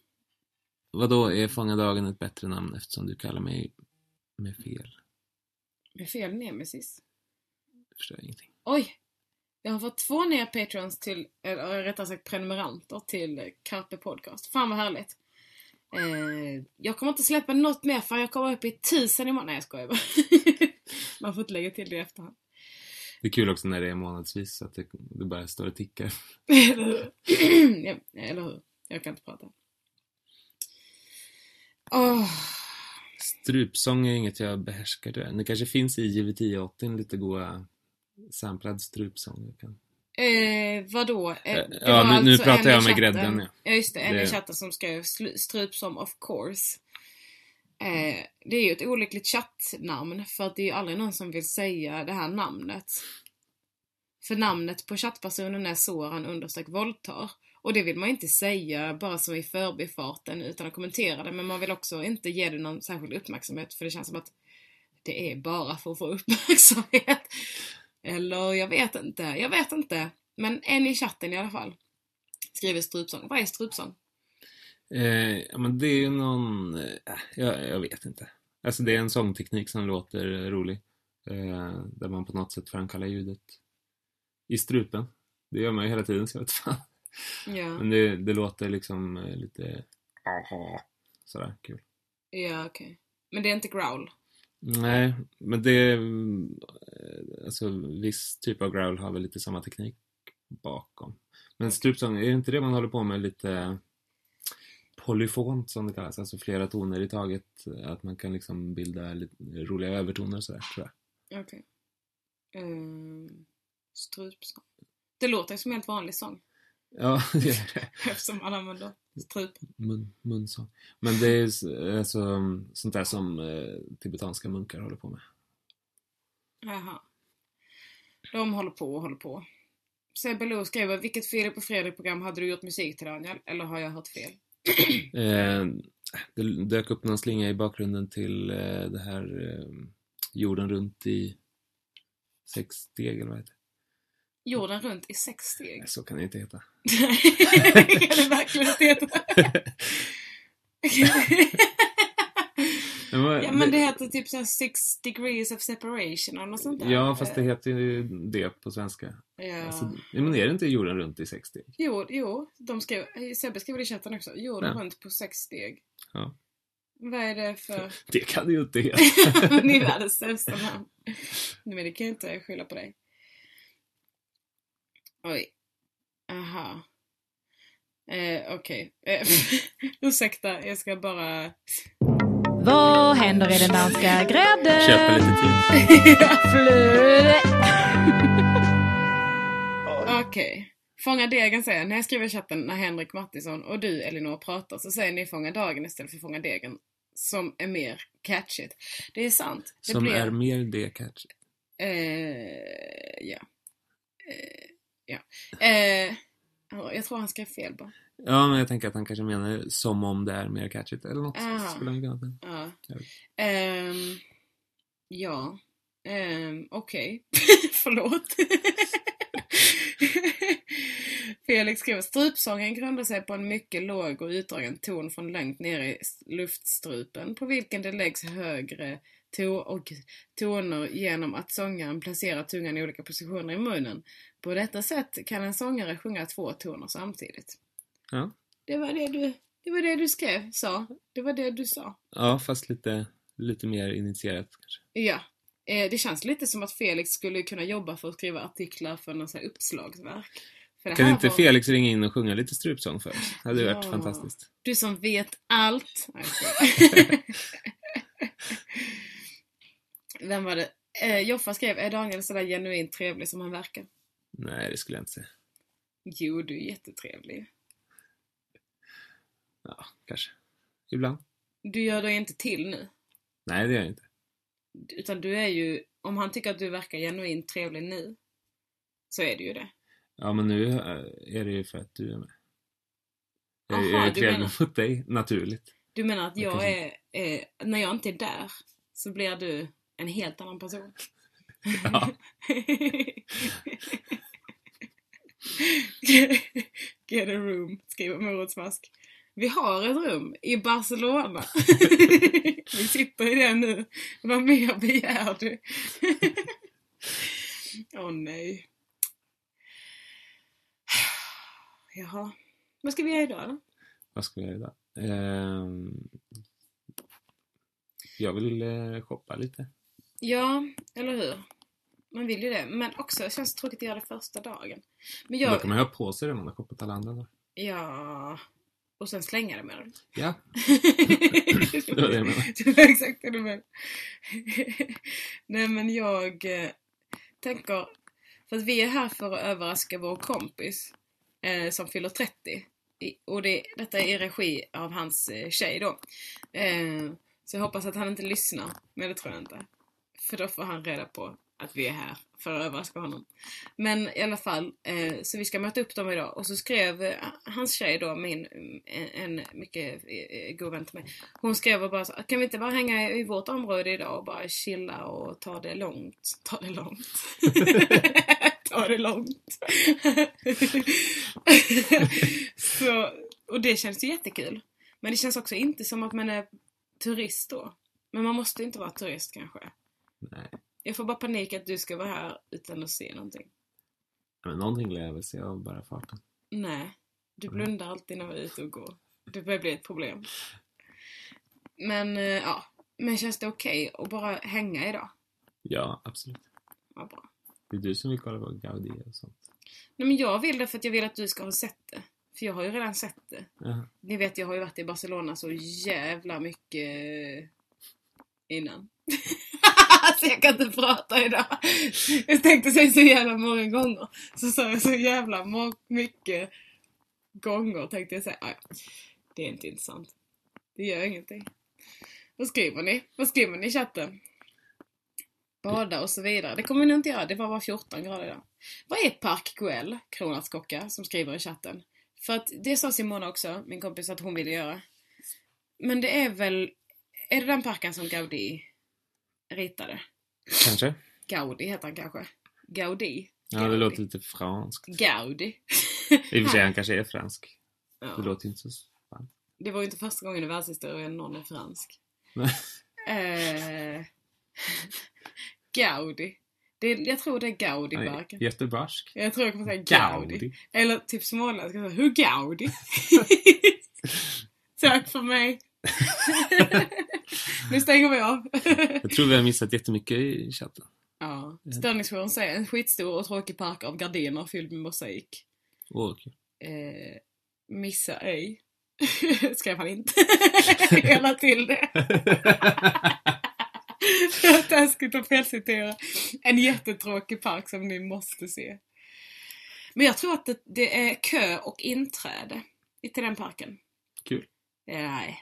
S2: Vadå, är Fånga dagen ett bättre namn eftersom du kallar mig med fel?
S1: Med fel nemesis.
S2: Jag förstår ingenting.
S1: Oj! Jag har fått två nya patrons till, eller rättare sagt prenumeranter till Carpe Podcast. Fan vad härligt. Eh, jag kommer inte släppa något mer för jag kommer upp i tusen imorgon. Nej jag skojar bara. Man får inte lägga till det i efterhand.
S2: Det är kul också när det är månadsvis så att det, det bara står och tickar.
S1: Eller hur? ja, eller hur? Jag kan inte prata. Åh,
S2: Strupsång är inget jag behärskar jag. Det kanske finns i JV1080 lite goa samplad strupsång. Jag kan...
S1: eh, vadå? Eh,
S2: Eh, ja, nu- nu
S1: alltså
S2: pratar
S1: en i
S2: jag med grädden, ja.
S1: Ja just det, en i
S2: Det-
S1: chatten som skrev strupsom of course. Eh, det är ju ett olyckligt chattnamn för att det är ju aldrig någon som vill säga det här namnet. För namnet på chattpersonen är Soran understreck våldtar. Och det vill man inte säga bara så i förbifarten utan att kommentera det. Men man vill också inte ge det någon särskild uppmärksamhet för det känns som att det är bara för att få uppmärksamhet. Eller jag vet inte, jag vet inte. Men en i chatten i alla fall skriver strupsång. Vad är strupsång?
S2: Eh, ja, men det är ju någon... Eh, jag, jag vet inte. Alltså det är en sångteknik som låter rolig. Eh, där man på något sätt framkallar ljudet i strupen. Det gör man ju hela tiden så jag vet fan.
S1: Ja,
S2: Men det, det låter liksom eh, lite... Aha. Sådär, kul.
S1: ja okej. Men det är inte growl?
S2: Nej, men det... mm, eh, Alltså viss typ av growl har väl lite samma teknik bakom. Men strupsång, är det inte det man håller på med lite polyfont som det kallas? Alltså flera toner i taget. Att man kan liksom bilda lite roliga övertoner och sådär, tror jag.
S1: Okej. Um, strupsång. Det låter som en helt vanlig sång.
S2: Ja, det är det.
S1: Eftersom man använder strup.
S2: Mun, munsång. Men det är alltså sånt där som eh, tibetanska munkar håller på med.
S1: Jaha. De håller på och håller på. Sebbe Lo skriver, vilket Filip och Fredrik program hade du gjort musik till Daniel? Eller har jag hört fel?
S2: Eh, det dök upp någon slinga i bakgrunden till eh, det här eh, jorden runt i sex steg eller vad heter
S1: Jorden runt i sex steg.
S2: det? Så kan det inte heta.
S1: kan det verkligen inte heta? Ja men det heter typ såhär six degrees of separation eller något sånt där.
S2: Ja, fast det heter ju det på svenska.
S1: Ja.
S2: Alltså, men är det inte jorden runt i sex steg?
S1: Jo, jo, de skrev, Sebbe skrev det i chatten också. Jorden
S2: Ja.
S1: runt på sex steg.
S2: Ja.
S1: Vad är det för...
S2: Det kan det ju inte heta.
S1: Ni är världens sämsta namn. Men det kan jag inte skylla på dig. Oj. Aha. Eh, Okej. Eh, ursäkta, jag ska bara...
S3: Vad händer i den danska grädden?
S2: Köpa lite tid.
S1: Okej. Fånga degen säger när jag skriver i chatten när Henrik Mattisson och du Elinor pratar så säger ni fånga dagen istället för fånga degen. som är mer catchigt. Det är sant. Det
S2: Som
S1: blir,
S2: är mer det catchy.
S1: Eh, ja. Eh, ja. Eh, ja, jag tror han skrev fel bara.
S2: Ja, men jag tänker att han kanske menar som om det är mer catchigt eller något.
S1: Aha.
S2: Skulle han kunna.
S1: Ja. Ehm, ja. Ehm, Okej. Förlåt. Felix skriver strupsången grundar sig på en mycket låg och utdragen ton från långt ner i luftstrupen på vilken det läggs högre to och toner genom att sångaren placerar tungan i olika positioner i munnen. På detta sätt kan en sångare sjunga två toner samtidigt.
S2: Ja.
S1: Det var det du, det var det du skrev, sa. Det var det du sa.
S2: ja, fast lite, lite mer initierat kanske.
S1: Ja. Eh, det känns lite som att Felix skulle kunna jobba för att skriva artiklar för någon sån här uppslagsverk.
S2: Kan inte
S1: var-
S2: Felix ringa in och sjunga lite strupsång för oss? Det hade ju varit
S1: Ja.
S2: fantastiskt.
S1: Du som vet allt. Vem var det? Eh, Joffa skrev, är Daniel sådär genuint trevlig som han verkar?
S2: Nej, det skulle jag inte säga.
S1: Jo, du är jättetrevlig.
S2: Ja, kanske. Ibland.
S1: Du gör dig inte till nu.
S2: Nej, det gör jag inte.
S1: Utan du är ju, om han tycker att du verkar genuint trevlig nu, så är det ju det.
S2: Ja, men nu eh, är det ju för att du är med.
S1: Aha,
S2: jag är
S1: du
S2: trevlig
S1: menar-
S2: mot dig, naturligt.
S1: Du menar att
S2: Jag
S1: jag är, är, när jag inte är där, så blir du en helt annan person?
S2: Ja.
S1: Get a room, skriver Morotsmask. Vi har ett rum i Barcelona. Vi sitter i det nu. Vad mer begär du? Åh nej. Jaha. Vad ska vi göra idag då?
S2: Vad ska jag göra idag? Ehm, jag vill eh, shoppa lite.
S1: Ja, eller hur? Man vill ju det. Men också, det känns tråkigt att göra det första dagen. Men
S2: Då
S1: jag...
S2: kan man ju ha på sig det man har shoppat alla andra dagar.
S1: Ja... Och sen slänga det med dem.
S2: Ja,
S1: det
S2: var det jag menade.
S1: Det var exakt det du menade. Nej men jag eh, tänker, för att vi är här för att överraska vår kompis eh, som fyller 30. I, och det, detta är i regi av hans eh, tjej då. Eh, så jag hoppas att han inte lyssnar, men det tror jag inte. För då får han reda på att vi är här för att överraska honom. Men i alla fall, eh, så vi ska möta upp dem idag. Och så skrev eh, hans tjej då, min, eh, en mycket eh, god vän till mig. Hon skrev och bara så, kan vi inte bara hänga i vårt område idag och bara chilla och ta det långt? Ta det långt. ta det långt. så, och det känns ju jättekul. Men det känns också inte som att man är turist då. Men man måste inte vara turist kanske.
S2: Nej.
S1: Jag får bara panik att du ska vara här utan att se någonting.
S2: Men någonting jag väl se av bara farten.
S1: Nej, du
S2: Mm.
S1: blundar alltid när vi är ute och går. Det börjar bli ett problem. Men eh, ja, men känns det okej att bara hänga idag?
S2: Ja, absolut.
S1: Ja, bra.
S2: Det är du som vill kolla på Gaudi och sånt.
S1: Nej men jag vill det för att jag vill att du ska ha sett det. För jag har ju redan sett det.
S2: Jaha.
S1: Ni vet, jag har ju varit i Barcelona så jävla mycket innan. alltså jag kan inte prata idag. Jag tänkte säga så jävla många gånger. Så sa jag så jävla må- mycket gånger tänkte jag säga. Det är inte intressant. Det gör ingenting. Vad skriver ni? Vad skriver ni i chatten? Bada och så vidare. Det kommer ni inte göra. Det var bara 14 grader idag. Vad är Park Guell, Kronans kocka, som skriver i chatten? För att det sa Simona också, min kompis, att hon ville göra. Men det är väl... Är det den parken som Gaudi ritade?
S2: Kanske?
S1: Gaudi heter han kanske? Gaudi?
S2: Ja, det låter lite franskt.
S1: Gaudi.
S2: I och för sig, han kanske är fransk. Det
S1: Ja.
S2: låter ju inte så spännande.
S1: Det var ju inte första gången i världshistorien någon är fransk. Eh, Gaudi. Det, är- jag tror det är Gaudi-parken.
S2: Göteborgsk.
S1: Jag tror jag kommer säga Gaudi.
S2: Gaudi.
S1: Eller typ småländska. Hur Gaudi? Tack för mig. Nu stänger vi av.
S2: Jag tror vi har missat jättemycket i chatten.
S1: ja. Störningsjouren säger en skitstor och tråkig park av gardiner fylld med mosaik.
S2: Åh, kul.
S1: Eh, missa ej. Skrev han inte. Jag la till det. Taskigt att felcitera. En jättetråkig park som ni måste se. Men jag tror att det, det är kö och inträde till den parken.
S2: Kul.
S1: Nej.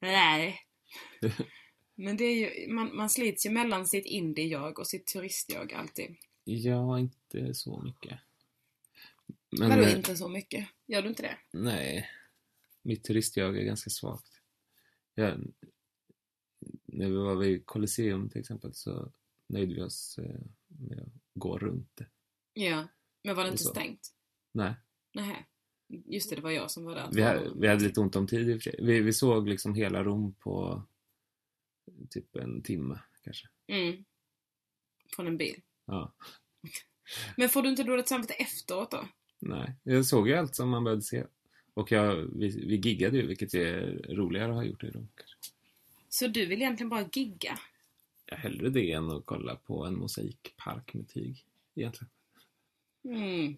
S1: Nej. Men det är ju, man, man slits ju mellan sitt indie-jag och sitt turist-jag alltid.
S2: Ja, inte så mycket. Men,
S1: Vadå
S2: eh,
S1: inte så mycket? Gör du inte det?
S2: Nej. Mitt turistjag är ganska svagt. Jag, när vi var vid Colosseum till exempel så nöjde vi oss eh, med att gå runt det.
S1: Ja. Men var det inte
S2: Så.
S1: stängt?
S2: Nej,
S1: Nej. Just det, det var jag som var där.
S2: vi hade, vi hade lite ont om tid i och för sig. Vi, vi såg liksom hela Rom på typ en timme kanske.
S1: Mm. Från en bil.
S2: Ja.
S1: Men får du inte dåligt samvete efteråt då?
S2: Nej, jag såg ju allt som man behövde se. Och jag, vi, vi giggade ju, vilket är roligare att ha gjort i Rom kanske.
S1: Så du vill egentligen bara gigga?
S2: Ja, hellre det än att kolla på en mosaikpark med tyg, egentligen.
S1: Mm.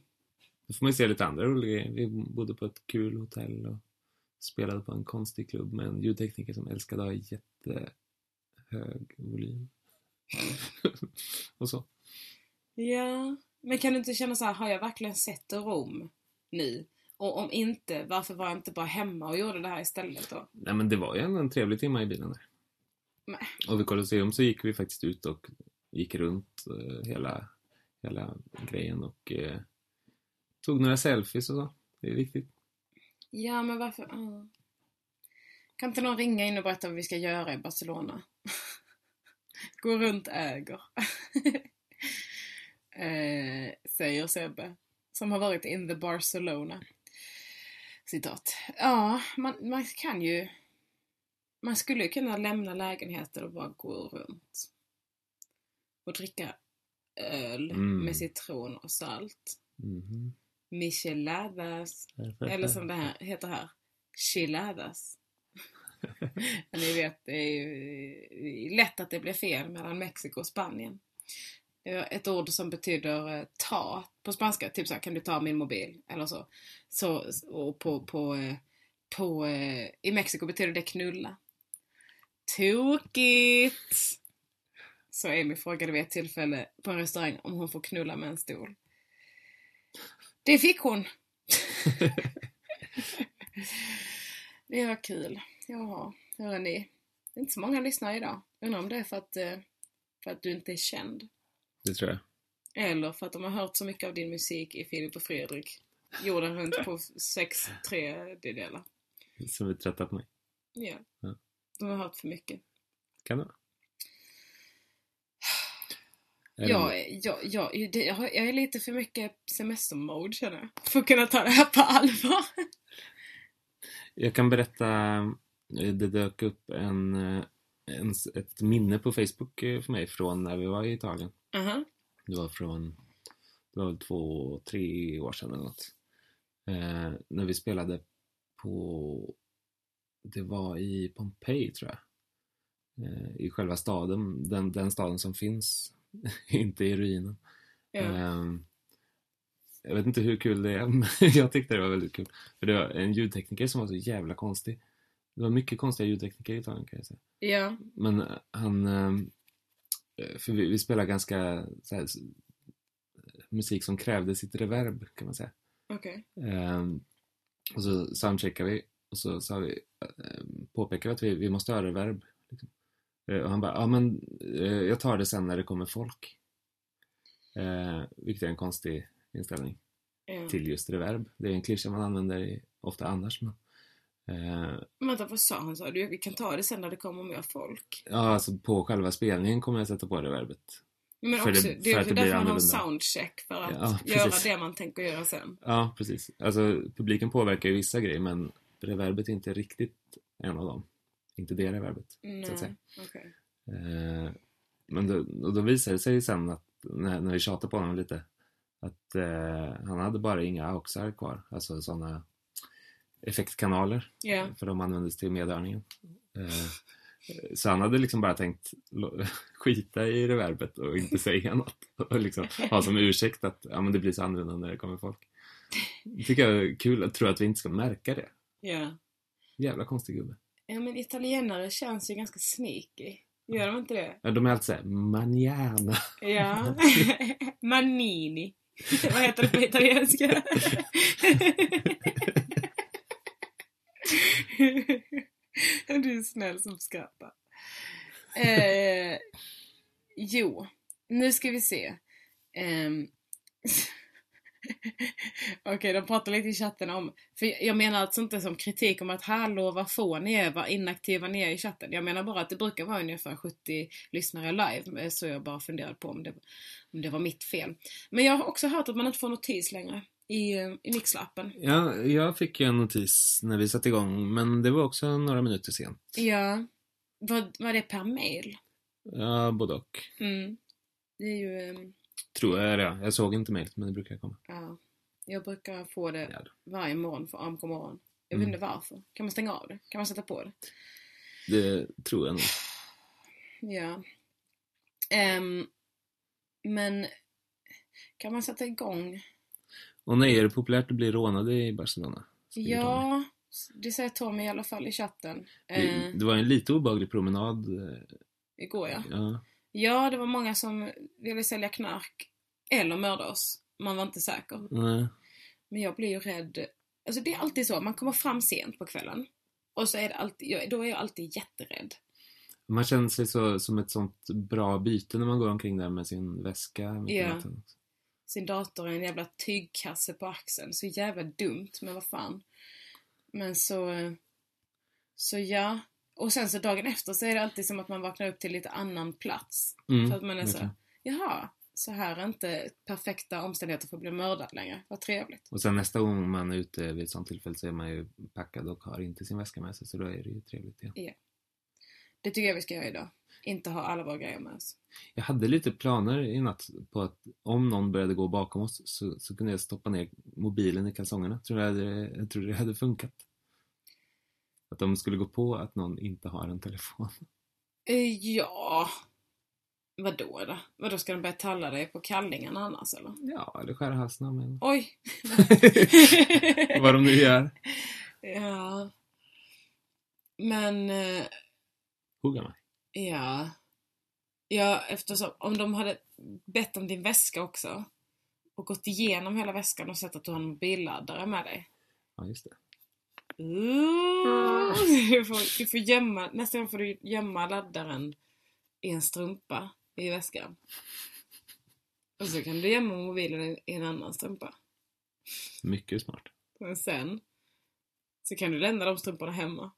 S2: Då får man ju se lite andra roliga grejer. Vi bodde på ett kul hotell och spelade på en konstig klubb med en ljudtekniker som älskade att ha jättehög volym. och så.
S1: Ja. Men kan du inte känna så här, har jag verkligen sett Rom nu? Och om inte, varför var jag inte bara hemma och gjorde det här istället då?
S2: Nej men det var ju ändå en trevlig timme i bilen där.
S1: Nej.
S2: Och vid Colosseum så gick vi faktiskt ut och gick runt eh, hela, hela grejen och eh, tog några selfies och så. Det är viktigt.
S1: Ja, men varför? ja. Kan inte någon ringa in och berätta vad vi ska göra i Barcelona? Gå runt äger. eh, säger Sebbe. Som har varit in the Barcelona. Citat. Ja, man, man kan ju... Man skulle ju kunna lämna lägenheter och bara gå runt. Och dricka öl
S2: Mm.
S1: med citron och salt.
S2: Mhm.
S1: Micheladas. Eller som det här heter här, chiladas. Ni vet, det är ju lätt att det blir fel mellan Mexiko och Spanien. Ett ord som betyder eh, ta på spanska, typ så här, kan du ta min mobil? Eller så. så och på, på, eh, på, eh, I Mexiko betyder det knulla. Tokigt! Så Amy frågade vid ett tillfälle på en restaurang om hon får knulla med en stol. Det fick hon! det var kul. Jaha, hörni. Det är inte så många lyssnare idag. Undrar om det är för att, eh, för att du inte är känd.
S2: Det tror jag.
S1: Eller för att de har hört så mycket av din musik i Filip och Fredrik. Jorden runt på sex tredjedelar.
S2: Som är trötta på mig.
S1: Ja.
S2: Ja.
S1: De har hört för mycket.
S2: Kan det vara? Eller-
S1: Jag, är- jag, är lite för mycket semestermode känner jag. För att kunna ta det här på allvar.
S2: Jag kan berätta, det dök upp en, eh, en, ett minne på Facebook eh, för mig från när vi var i Italien.
S1: Aha.
S2: Det var från, det var två, tre år sedan eller något. Eh, när vi spelade på, det var i Pompeji tror jag. Eh, I själva staden, den, den staden som finns, inte i ruinen.
S1: Ja.
S2: Ehm, jag vet inte hur kul det är, men jag tyckte det var väldigt kul. För det var en ljudtekniker som var så jävla konstig. Det var mycket konstiga ljudtekniker i Italien kan jag säga.
S1: ja.
S2: Men eh, han... ehm, eh, För vi, vi spelar ganska så här, musik som krävde sitt reverb kan man säga.
S1: Okej.
S2: Ehm, och så soundcheckade vi och så sa vi, ehm, påpekade vi att vi, vi måste ha reverb. Liksom. Eh, och han bara, ja men jag tar det sen när det kommer folk. Vilket är en konstig inställning
S1: Ja.
S2: till just reverb. Det är en klyscha man använder ofta annars. Men, eh,
S1: Vänta, vad sa han? Sa du? Vi kan ta det sen när det kommer mer folk.
S2: ja, alltså på själva spelningen kommer jag sätta på reverbet.
S1: Men
S2: För det-
S1: också, det,
S2: för
S1: är
S2: att det
S1: därför man har soundcheck för att
S2: Ja,
S1: göra det man tänker göra sen.
S2: Ja, precis. Alltså publiken påverkar ju vissa grejer men reverbet är inte riktigt en av dem. Inte det reverbet.
S1: Nej,
S2: Så att säga.
S1: okej.
S2: Eh, men då, och då visade det sig sen att när, när vi tjatade på honom lite att eh, han hade bara inga auxar kvar, alltså sådana effektkanaler
S1: Ja.
S2: för de användes till medhörningen. Eh, så han hade liksom bara tänkt skita i reverbet och inte säga något och liksom ha som ursäkt att ja, men det blir så annorlunda när det kommer folk. Det tycker jag är kul, jag tror att vi inte ska märka det.
S1: Ja.
S2: Jävla konstig gubbe.
S1: Ja, men italienare känns ju ganska sneaky. Gör de inte det?
S2: Ja, De är alltid såhär, manjana.
S1: Ja. Manini. Vad heter det på italienska? du är snäll som skrattar. Eh, jo, nu ska vi se. Eh, Okej, de pratar lite i chatten om... För jag menar alltså inte som kritik om att hallå, vad få ni är, vad inaktiva ni är i chatten. Jag menar bara att det brukar vara ungefär 70 lyssnare live. Eh, så jag bara funderade på om det, om det var mitt fel. Men jag har också hört att man inte får notis längre i, i Mixlappen.
S2: Ja, jag fick ju en notis när vi satte igång, men det var också några minuter sent.
S1: Ja. Var, var det per mail?
S2: Ja, både och.
S1: Mm. Det är ju... ehm,
S2: Tror jag det. Jag såg inte mejlet, men det brukar komma.
S1: Ja. Jag brukar få det
S2: Ja,
S1: varje morgon för AMK morgon. Jag
S2: Mm.
S1: vet inte varför. Kan man stänga av det? Kan man sätta på det?
S2: Det tror jag nog.
S1: Ja. Ehm, men kan man sätta igång?
S2: Och nej, är det populärt att bli rånad i Barcelona? Skriver Tommy.
S1: Ja, det säger Tommy i alla fall i chatten. Eh,
S2: Det, det var en lite obehaglig promenad. eh,
S1: igår ja.
S2: Ja.
S1: Ja, det var många som ville sälja knark eller mörda oss. Man var inte säker.
S2: Nej.
S1: Men jag blir ju rädd. Alltså det är alltid så, man kommer fram sent på kvällen. Och så är det alltid, då är jag alltid jätterädd.
S2: Man känner sig så, som ett sånt bra byte när man går omkring där med sin väska.
S1: Ja.
S2: natten.
S1: Sin dator en jävla tygkasse på axeln. Så jävla dumt, men vad fan. Men så... Så ja. Och sen så dagen efter så är det alltid som att man vaknar upp till lite annan plats.
S2: Mm,
S1: För att man är så jaha, så här är inte perfekta omständigheter för att bli mördad längre. Vad trevligt.
S2: Och sen nästa gång man är ute vid ett sånt tillfälle så är man ju packad och har inte sin väska med sig. Så då är det ju trevligt igen.
S1: Det tycker jag vi ska göra idag. Inte ha alla våra grejer med oss.
S2: Jag hade lite planer i natt på att om någon började gå bakom oss så, så kunde jag stoppa ner mobilen i kalsongerna. Tror jag, hade, jag tror det hade funkat. Att de skulle gå på att någon inte har en telefon.
S1: Eh, ja. Vadå då? Vadå, ska de börja talla dig på kallingarna annars eller?
S2: Ja, eller skära halsen av mig.
S1: Oj!
S2: Vad de nu gör.
S1: Ja. Men, eh,
S2: Hugga mig.
S1: ja. Ja, eftersom om de hade bett om din väska också och gått igenom hela väskan och sett att du har en mobilladdare med dig.
S2: Ja, just det.
S1: Ooh, du, får, du får gömma, nästa gång får du gömma laddaren i en strumpa i väskan. Och så kan du gömma mobilen i i en annan strumpa.
S2: Mycket smart.
S1: Men sen så kan du lämna de strumporna hemma.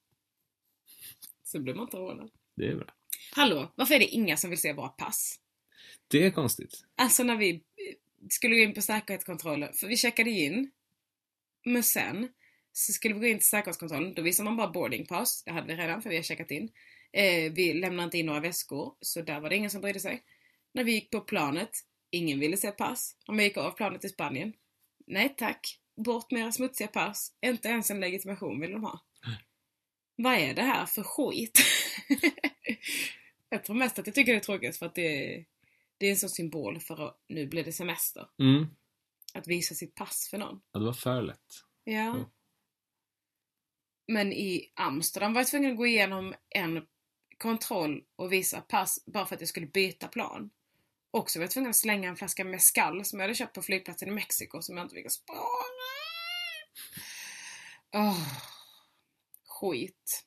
S1: Så blir man inte rånad.
S2: Det är bra.
S1: Hallå, varför är det inga som vill se våra pass?
S2: Det är konstigt.
S1: Alltså när vi eh, skulle gå in på säkerhetskontrollen, för vi checkade in. Men sen så skulle vi gå in till säkerhetskontrollen, då visar man bara boarding pass. Det hade vi redan för vi har checkat in. Eh, vi lämnade inte in några väskor, så där var det ingen som brydde sig. När vi gick på planet, ingen ville se pass. Om jag gick av planet i Spanien, nej tack. Bort med era smutsiga pass. Inte ens en legitimation vill de ha. Vad är det här för skit? jag tror mest att jag tycker det är tråkigt för att det, det är en sån symbol för att nu blir det semester.
S2: Mm.
S1: Att visa sitt pass för någon.
S2: Ja, det var för lätt.
S1: Ja.
S2: Mm.
S1: Men i Amsterdam var jag tvungen att gå igenom en kontroll och visa pass bara för att jag skulle byta plan. Och så var jag tvungen att slänga en flaska mescal som jag hade köpt på flygplatsen i Mexiko som jag inte fick spara. Åh, skit.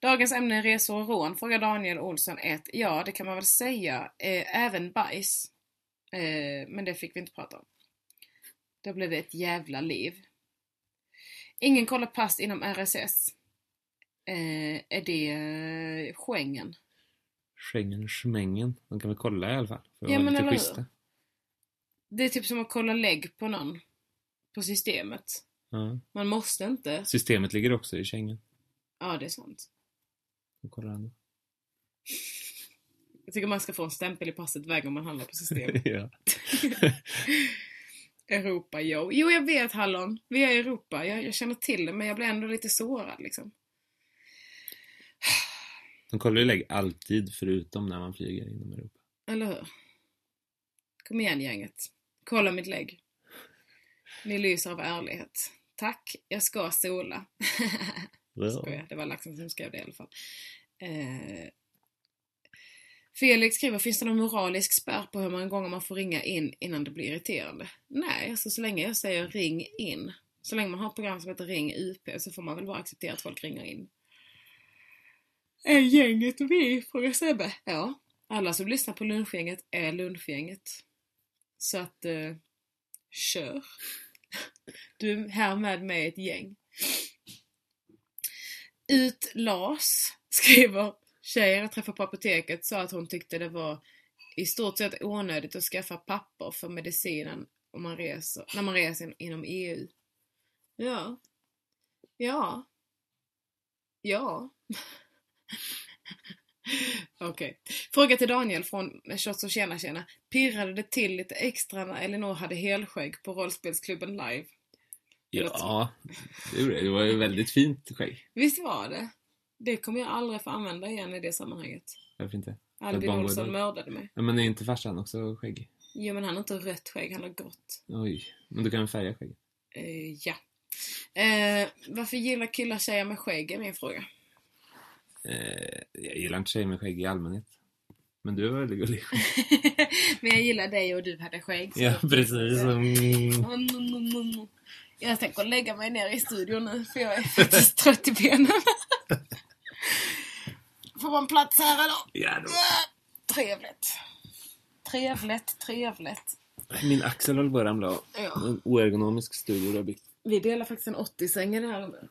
S1: Dagens ämne är resor och rån, frågar Daniel Olsson 1. Ja, det kan man väl säga. Eh, även bajs. Eh, men det fick vi inte prata om. Då blev det ett jävla liv. Ingen kollar pass inom RSS. Eh, är det eh, Schengen?
S2: Schengen, schmengen. De kan väl kolla i alla fall. För
S1: Ja, men
S2: lite
S1: eller
S2: schyssta.
S1: Det är typ som att kolla lägg på någon. På systemet.
S2: Ja.
S1: Man måste inte.
S2: Systemet ligger också i Schengen.
S1: Ja, det är sant.
S2: De kollar ändå.
S1: Jag tycker man ska få en stämpel i passet varje gång man handlar på systemet.
S2: ja.
S1: Europa, jo. Jo, jag vet Hallon. Vi är i Europa. Jag, jag känner till det, men jag blir ändå lite sårad liksom.
S2: De kollar ju lägg alltid förutom när man flyger inom Europa.
S1: Eller hur? Kom igen gänget. Kolla mitt lägg. Ni lyser av ärlighet. Tack, jag ska sola. Skojar, det var Laxen som skrev det i alla fall. Eh, Felix skriver, finns det någon moralisk spärr på hur många gånger man får ringa in innan det blir irriterande? Nej, alltså så länge jag säger ring in, så länge man har ett program som heter Ring UP så får man väl bara acceptera att folk ringer in. Är gänget vi? Frågar Sebbe. Ja, alla som lyssnar på lunchgänget är lunchgänget. Så att, eh, kör. Du är härmed med mig ett gäng. Ut Lars skriver Tjejen jag träffade på apoteket sa att hon tyckte det var i stort sett onödigt att skaffa papper för medicinen om man reser, när man reser inom EU. Ja. Ja. Ja. Okej. Fråga till Daniel från Shots och tjena tjena. Pirrade det till lite extra när Elinor hade helskägg på rollspelsklubben live?
S2: Ja, det gjorde det. Det var ju väldigt fint skägg.
S1: Visst var det? Det kommer jag aldrig få använda igen i det sammanhanget.
S2: Varför inte?
S1: Albin Olsson mördade mig.
S2: Ja, men är inte farsan också skägg?
S1: Jo men han har inte rött skägg, han har grått.
S2: Oj. Men du kan färga skägg.
S1: Eh, ja. Eh, varför gillar killar tjejer med skägg är min fråga.
S2: Eh, jag gillar inte tjejer med skägg i allmänhet. Men du är väldigt gullig.
S1: men jag gillar dig och du hade skägg.
S2: Ja, precis. Mm.
S1: Jag tänker lägga mig ner i studion nu för jag är faktiskt trött i benen. Får man plats här eller?
S2: Ja, då.
S1: Trevligt. Trevligt, trevligt.
S2: Min axel håller på att ramla av.
S1: Ja.
S2: En oergonomisk studio du har byggt.
S1: Vi delar faktiskt en 80-säng i det här rummet.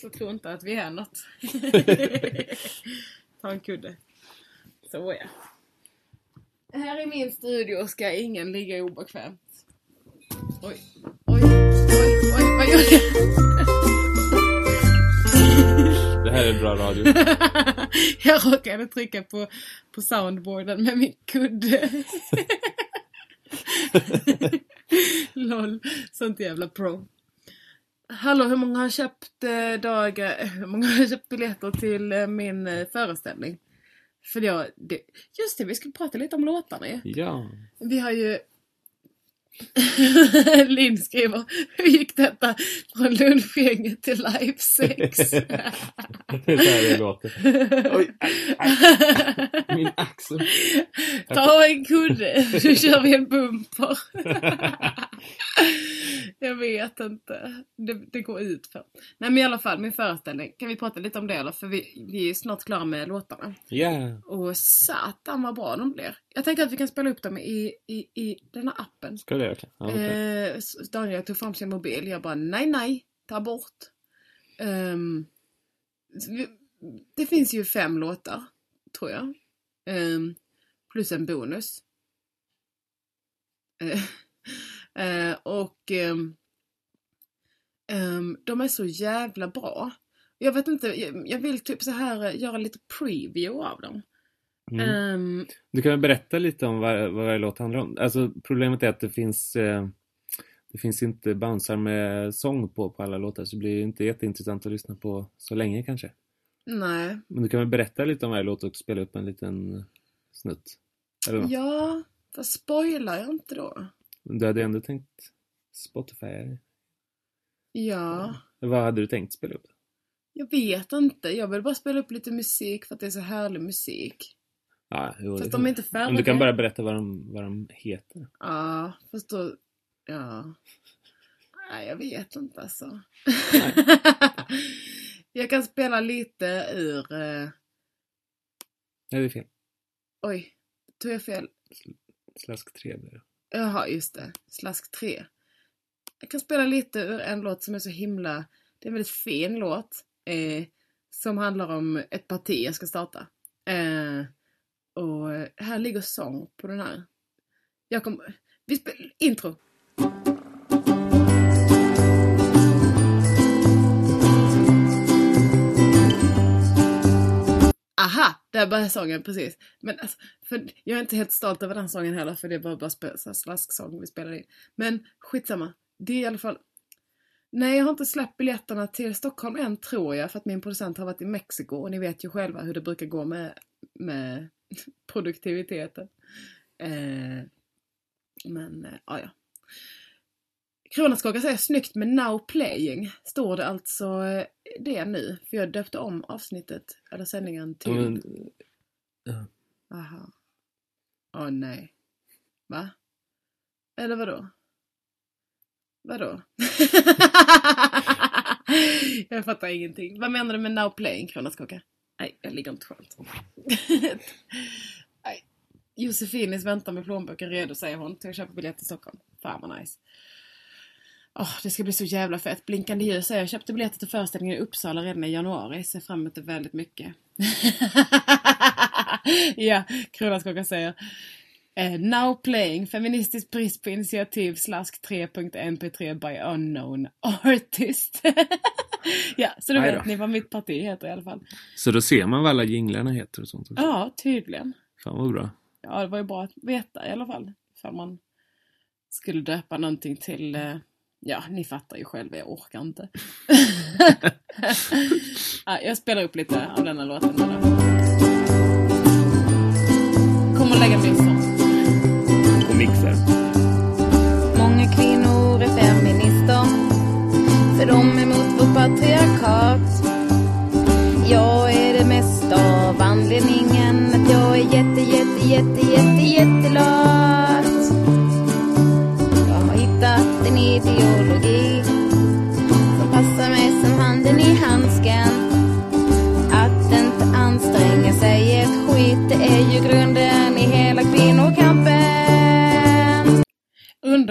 S1: Så tro inte att vi är något. Ta en kudde. Så ja. Här i min studio ska ingen ligga obekvämt. Oj, oj, oj, oj, gör jag?
S2: Det här är bra radio.
S1: jag råkade trycka på, på soundboarden med min kudde. Lol, sånt jävla pro. Hallå, hur många har köpt eh, dagar, hur många har köpt biljetter till eh, min eh, föreställning? För jag, det, just det, vi ska prata lite om låtarna ju.
S2: Ja.
S1: Vi har ju... Linn skriver, hur gick detta från lunchgänget till live sex?
S2: Det är det låter. Oj, aj, aj. Min axel.
S1: Ta en kudde, så kör vi en bumper. Jag vet inte. Det, det går ut för. Nej men i alla fall, min föreställning. Kan vi prata lite om det eller? För vi, vi är snart klara med låtarna.
S2: Ja.
S1: Och satan vad bra de blir. Jag tänker att vi kan spela upp dem i, i, i den här appen.
S2: Ska det verkligen? Ja, okay.
S1: Eh, Daniel tog fram sin mobil. Jag bara nej, nej, ta bort. Um, det finns ju fem låtar, tror jag. Um, plus en bonus. Uh, och um, um, de är så jävla bra. Jag vet inte, jag, jag vill typ så här eh, göra lite preview av dem.
S2: Mm.
S1: Ehm,
S2: Du kan väl berätta lite om vad, vad varje låt handlar om? Alltså problemet är att det finns eh, Det finns inte bouncer med sång på på alla låtar så det blir inte jätteintressant att lyssna på så länge kanske.
S1: nej,
S2: Men du kan väl berätta lite om varje låt och spela upp en liten snutt? Eller något?
S1: ja, fast spoilar jag inte då?
S2: Du hade ändå tänkt Spotify?
S1: Ja.
S2: Vad hade du tänkt spela upp?
S1: Jag vet inte. Jag vill bara spela upp lite musik för att det är så härlig musik.
S2: Ja, jo,
S1: Fast de är inte färdiga.
S2: Om du kan bara berätta vad de, vad de heter.
S1: Ja, fast då... Ja. Nej, jag vet inte alltså. jag kan spela lite ur... Eh...
S2: Nej, det är fel.
S1: Oj, tog jag fel?
S2: Slask 3 blir det.
S1: Jaha, just det. Slask 3. Jag kan spela lite ur en låt som är så himla... Det är en väldigt fin låt. Eh, som handlar om ett parti jag ska starta. Eh, och eh, här ligger sång på den här. Jag kommer... Vi spelar... Intro! Aha! Där börjar sången precis. Men alltså, för jag är inte helt stolt över den sången heller för det var bara spe- slasksång vi spelade in. Men skitsamma. Det är i alla fall... Nej, jag har inte släppt biljetterna till Stockholm än tror jag för att min producent har varit i Mexiko och ni vet ju själva hur det brukar gå med, med produktiviteten. Eh, men, eh, ja, ja. Kronärtskaka säger snyggt med now playing. Står det alltså eh, det nu? För jag döpte om avsnittet, eller sändningen till...
S2: Ja.
S1: Aha. Åh nej. Va? Eller vadå? Vadå? jag fattar ingenting. Vad menar du med now playing, Kronärtskocka? Nej, jag ligger inte skönt. Nej. Josefinis väntar med plånboken redo säger hon till att köpa biljett till Stockholm. Fan vad nice. Oh, det ska bli så jävla fett. Blinkande ljus säger jag köpte biljetter till föreställningen i Uppsala redan i januari. Ser fram emot det väldigt mycket. ja, Kronanskaka säger. Eh, now playing Feministisk brist på initiativ slask 3.mp3 by unknown artist. ja, så då vet ni vad mitt parti heter i alla fall.
S2: Så då ser man vad alla jinglarna heter och sånt också.
S1: Ja, tydligen.
S2: Fan vad bra.
S1: Ja, det var ju bra att veta i alla fall. Ifall man skulle döpa någonting till... Eh, ja, ni fattar ju själva, jag orkar inte. ja, jag spelar upp lite av denna låten. Kommer att lägga min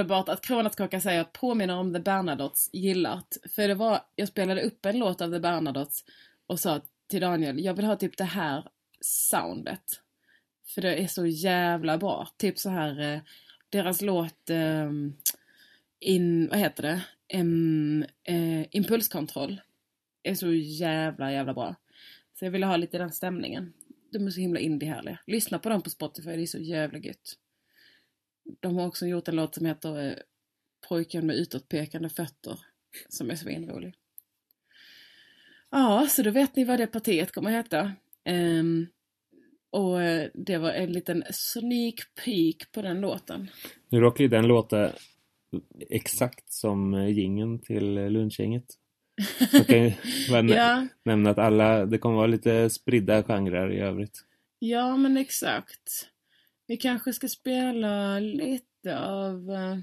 S1: Underbart att Kronärtskaka säger påminner om The Bernadottes gillat. För det var, jag spelade upp en låt av The Bernadottes och sa till Daniel, jag vill ha typ det här soundet. För det är så jävla bra. Typ så här, eh, deras låt eh, in, vad heter det? Um, eh, impulskontroll. Är så jävla, jävla bra. Så jag ville ha lite den stämningen. De är så himla indie-härliga. Lyssna på dem på Spotify, det är så jävla gött. De har också gjort en låt som heter eh, Pojken med utåtpekande fötter. Som är svinrolig. Ja, så då vet ni vad det partiet kommer heta. Ehm, och eh, det var en liten sneak peek på den låten.
S2: Nu råkar ju den låta exakt som eh, jingeln till lunchgänget. Så kan ju
S1: Ja,
S2: nämna att alla, det kommer vara lite spridda genrer i övrigt.
S1: ja men exakt. Vi kanske ska spela lite av... eh,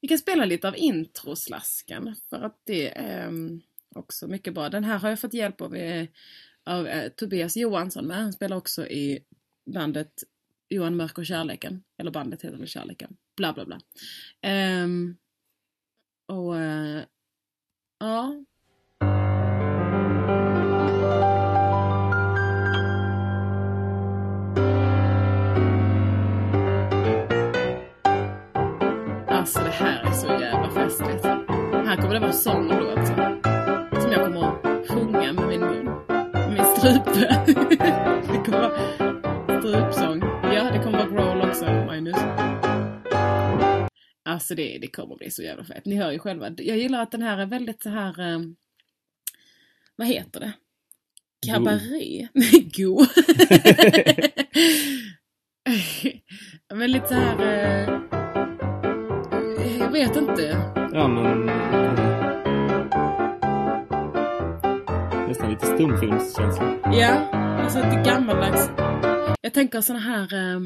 S1: Vi kan spela lite av introslasken för att det är mm, också mycket bra. Den här har jag fått hjälp av, eh, av eh, Tobias Johansson med. Han spelar också i bandet Johan Mörk och Kärleken. Eller bandet heter väl Kärleken. Bla bla bla. Um, och uh, ja. Alltså det här är så jävla festligt. Här kommer det vara sång då också. Som jag kommer att sjunga med min mun. Med min strupe. det kommer vara strupsång. Ja, det kommer vara growl också, Magnus. Alltså det, det kommer bli så jävla fett. Ni hör ju själva. Jag gillar att den här är väldigt så här... Eh, vad heter det? Kabaré? God. Men lite så här... Eh, vet inte.
S2: Ja, men... Nästan lite stumfilmskänsla.
S1: Ja, alltså lite gammaldags. Jag tänker såna här eh,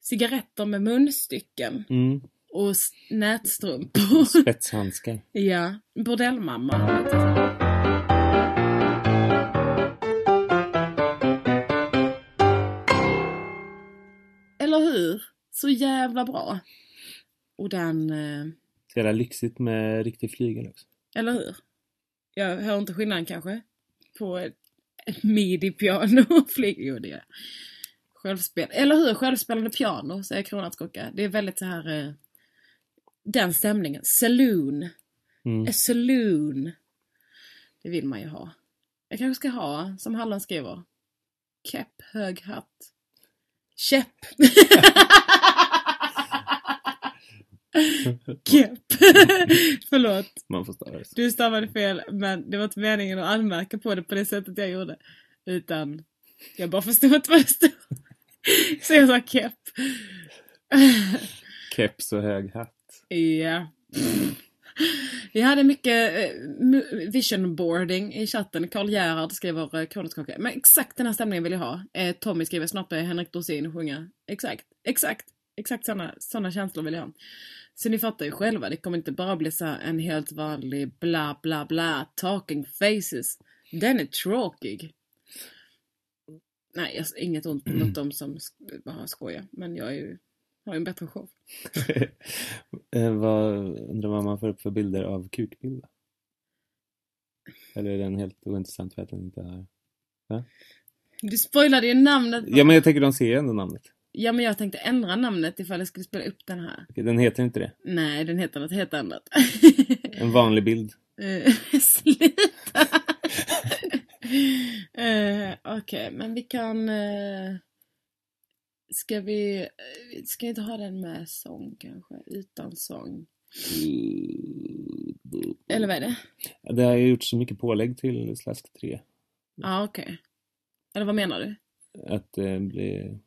S1: cigaretter med munstycken
S2: Mm.
S1: och nätstrumpor.
S2: Spetshandskar.
S1: ja, bordellmamma. Eller hur? Så jävla bra. Och den... Eh,
S2: Så jävla lyxigt med riktig flygel också.
S1: Eller hur? Jag hör inte skillnaden kanske. På ett midi-piano och flyg. Jo, det gör jag. Självspel. Eller hur? Självspelande piano, säger Kronärtskocka. Det är väldigt så här... Eh, den stämningen. Saloon.
S2: Mm.
S1: A saloon. Det vill man ju ha. Jag kanske ska ha, som Halland skriver, kepp, hög hatt. Käpp. Kepp. Förlåt.
S2: Man får sig.
S1: Du stavade fel, men det var inte meningen att anmärka på det på det sättet jag gjorde. Utan jag bara förstod inte vad det stod. Så jag sa kepp.
S2: Keps och hög hatt.
S1: Ja. Vi hade mycket eh, mu- vision boarding i chatten. Karl Gerhard skriver eh, Kronärtskaka. Men exakt den här stämningen vill jag ha. Eh, Tommy skriver snart börjar Henrik Dorsin sjunga. Exakt, exakt, exakt såna, såna känslor vill jag ha. Så ni fattar ju själva, det kommer inte bara bli så en helt vanlig bla bla bla talking faces. Den är tråkig. Nej, jag, inget ont mot dem som bara skojar. Men jag är ju, har ju en bättre show.
S2: Eh, vad, undrar vad man får upp för bilder av kukbilder? Eller är den helt ointressant för att den inte har...
S1: Du spoilade ju namnet.
S2: Ja men jag tänker de ser ändå namnet.
S1: Ja, men jag tänkte ändra namnet ifall jag skulle spela upp den här.
S2: Okej, Den heter inte det.
S1: Nej, den heter något helt annat.
S2: En vanlig bild.
S1: Eh, Sluta! uh, Okej, men vi kan... Uh, ska vi... Ska vi inte ha den med sång kanske? Utan sång? Eller vad är det?
S2: Ja, Det har ju gjort så mycket pålägg till Slask 3.
S1: Ja, okej. Eller vad menar du?
S2: Att det blir...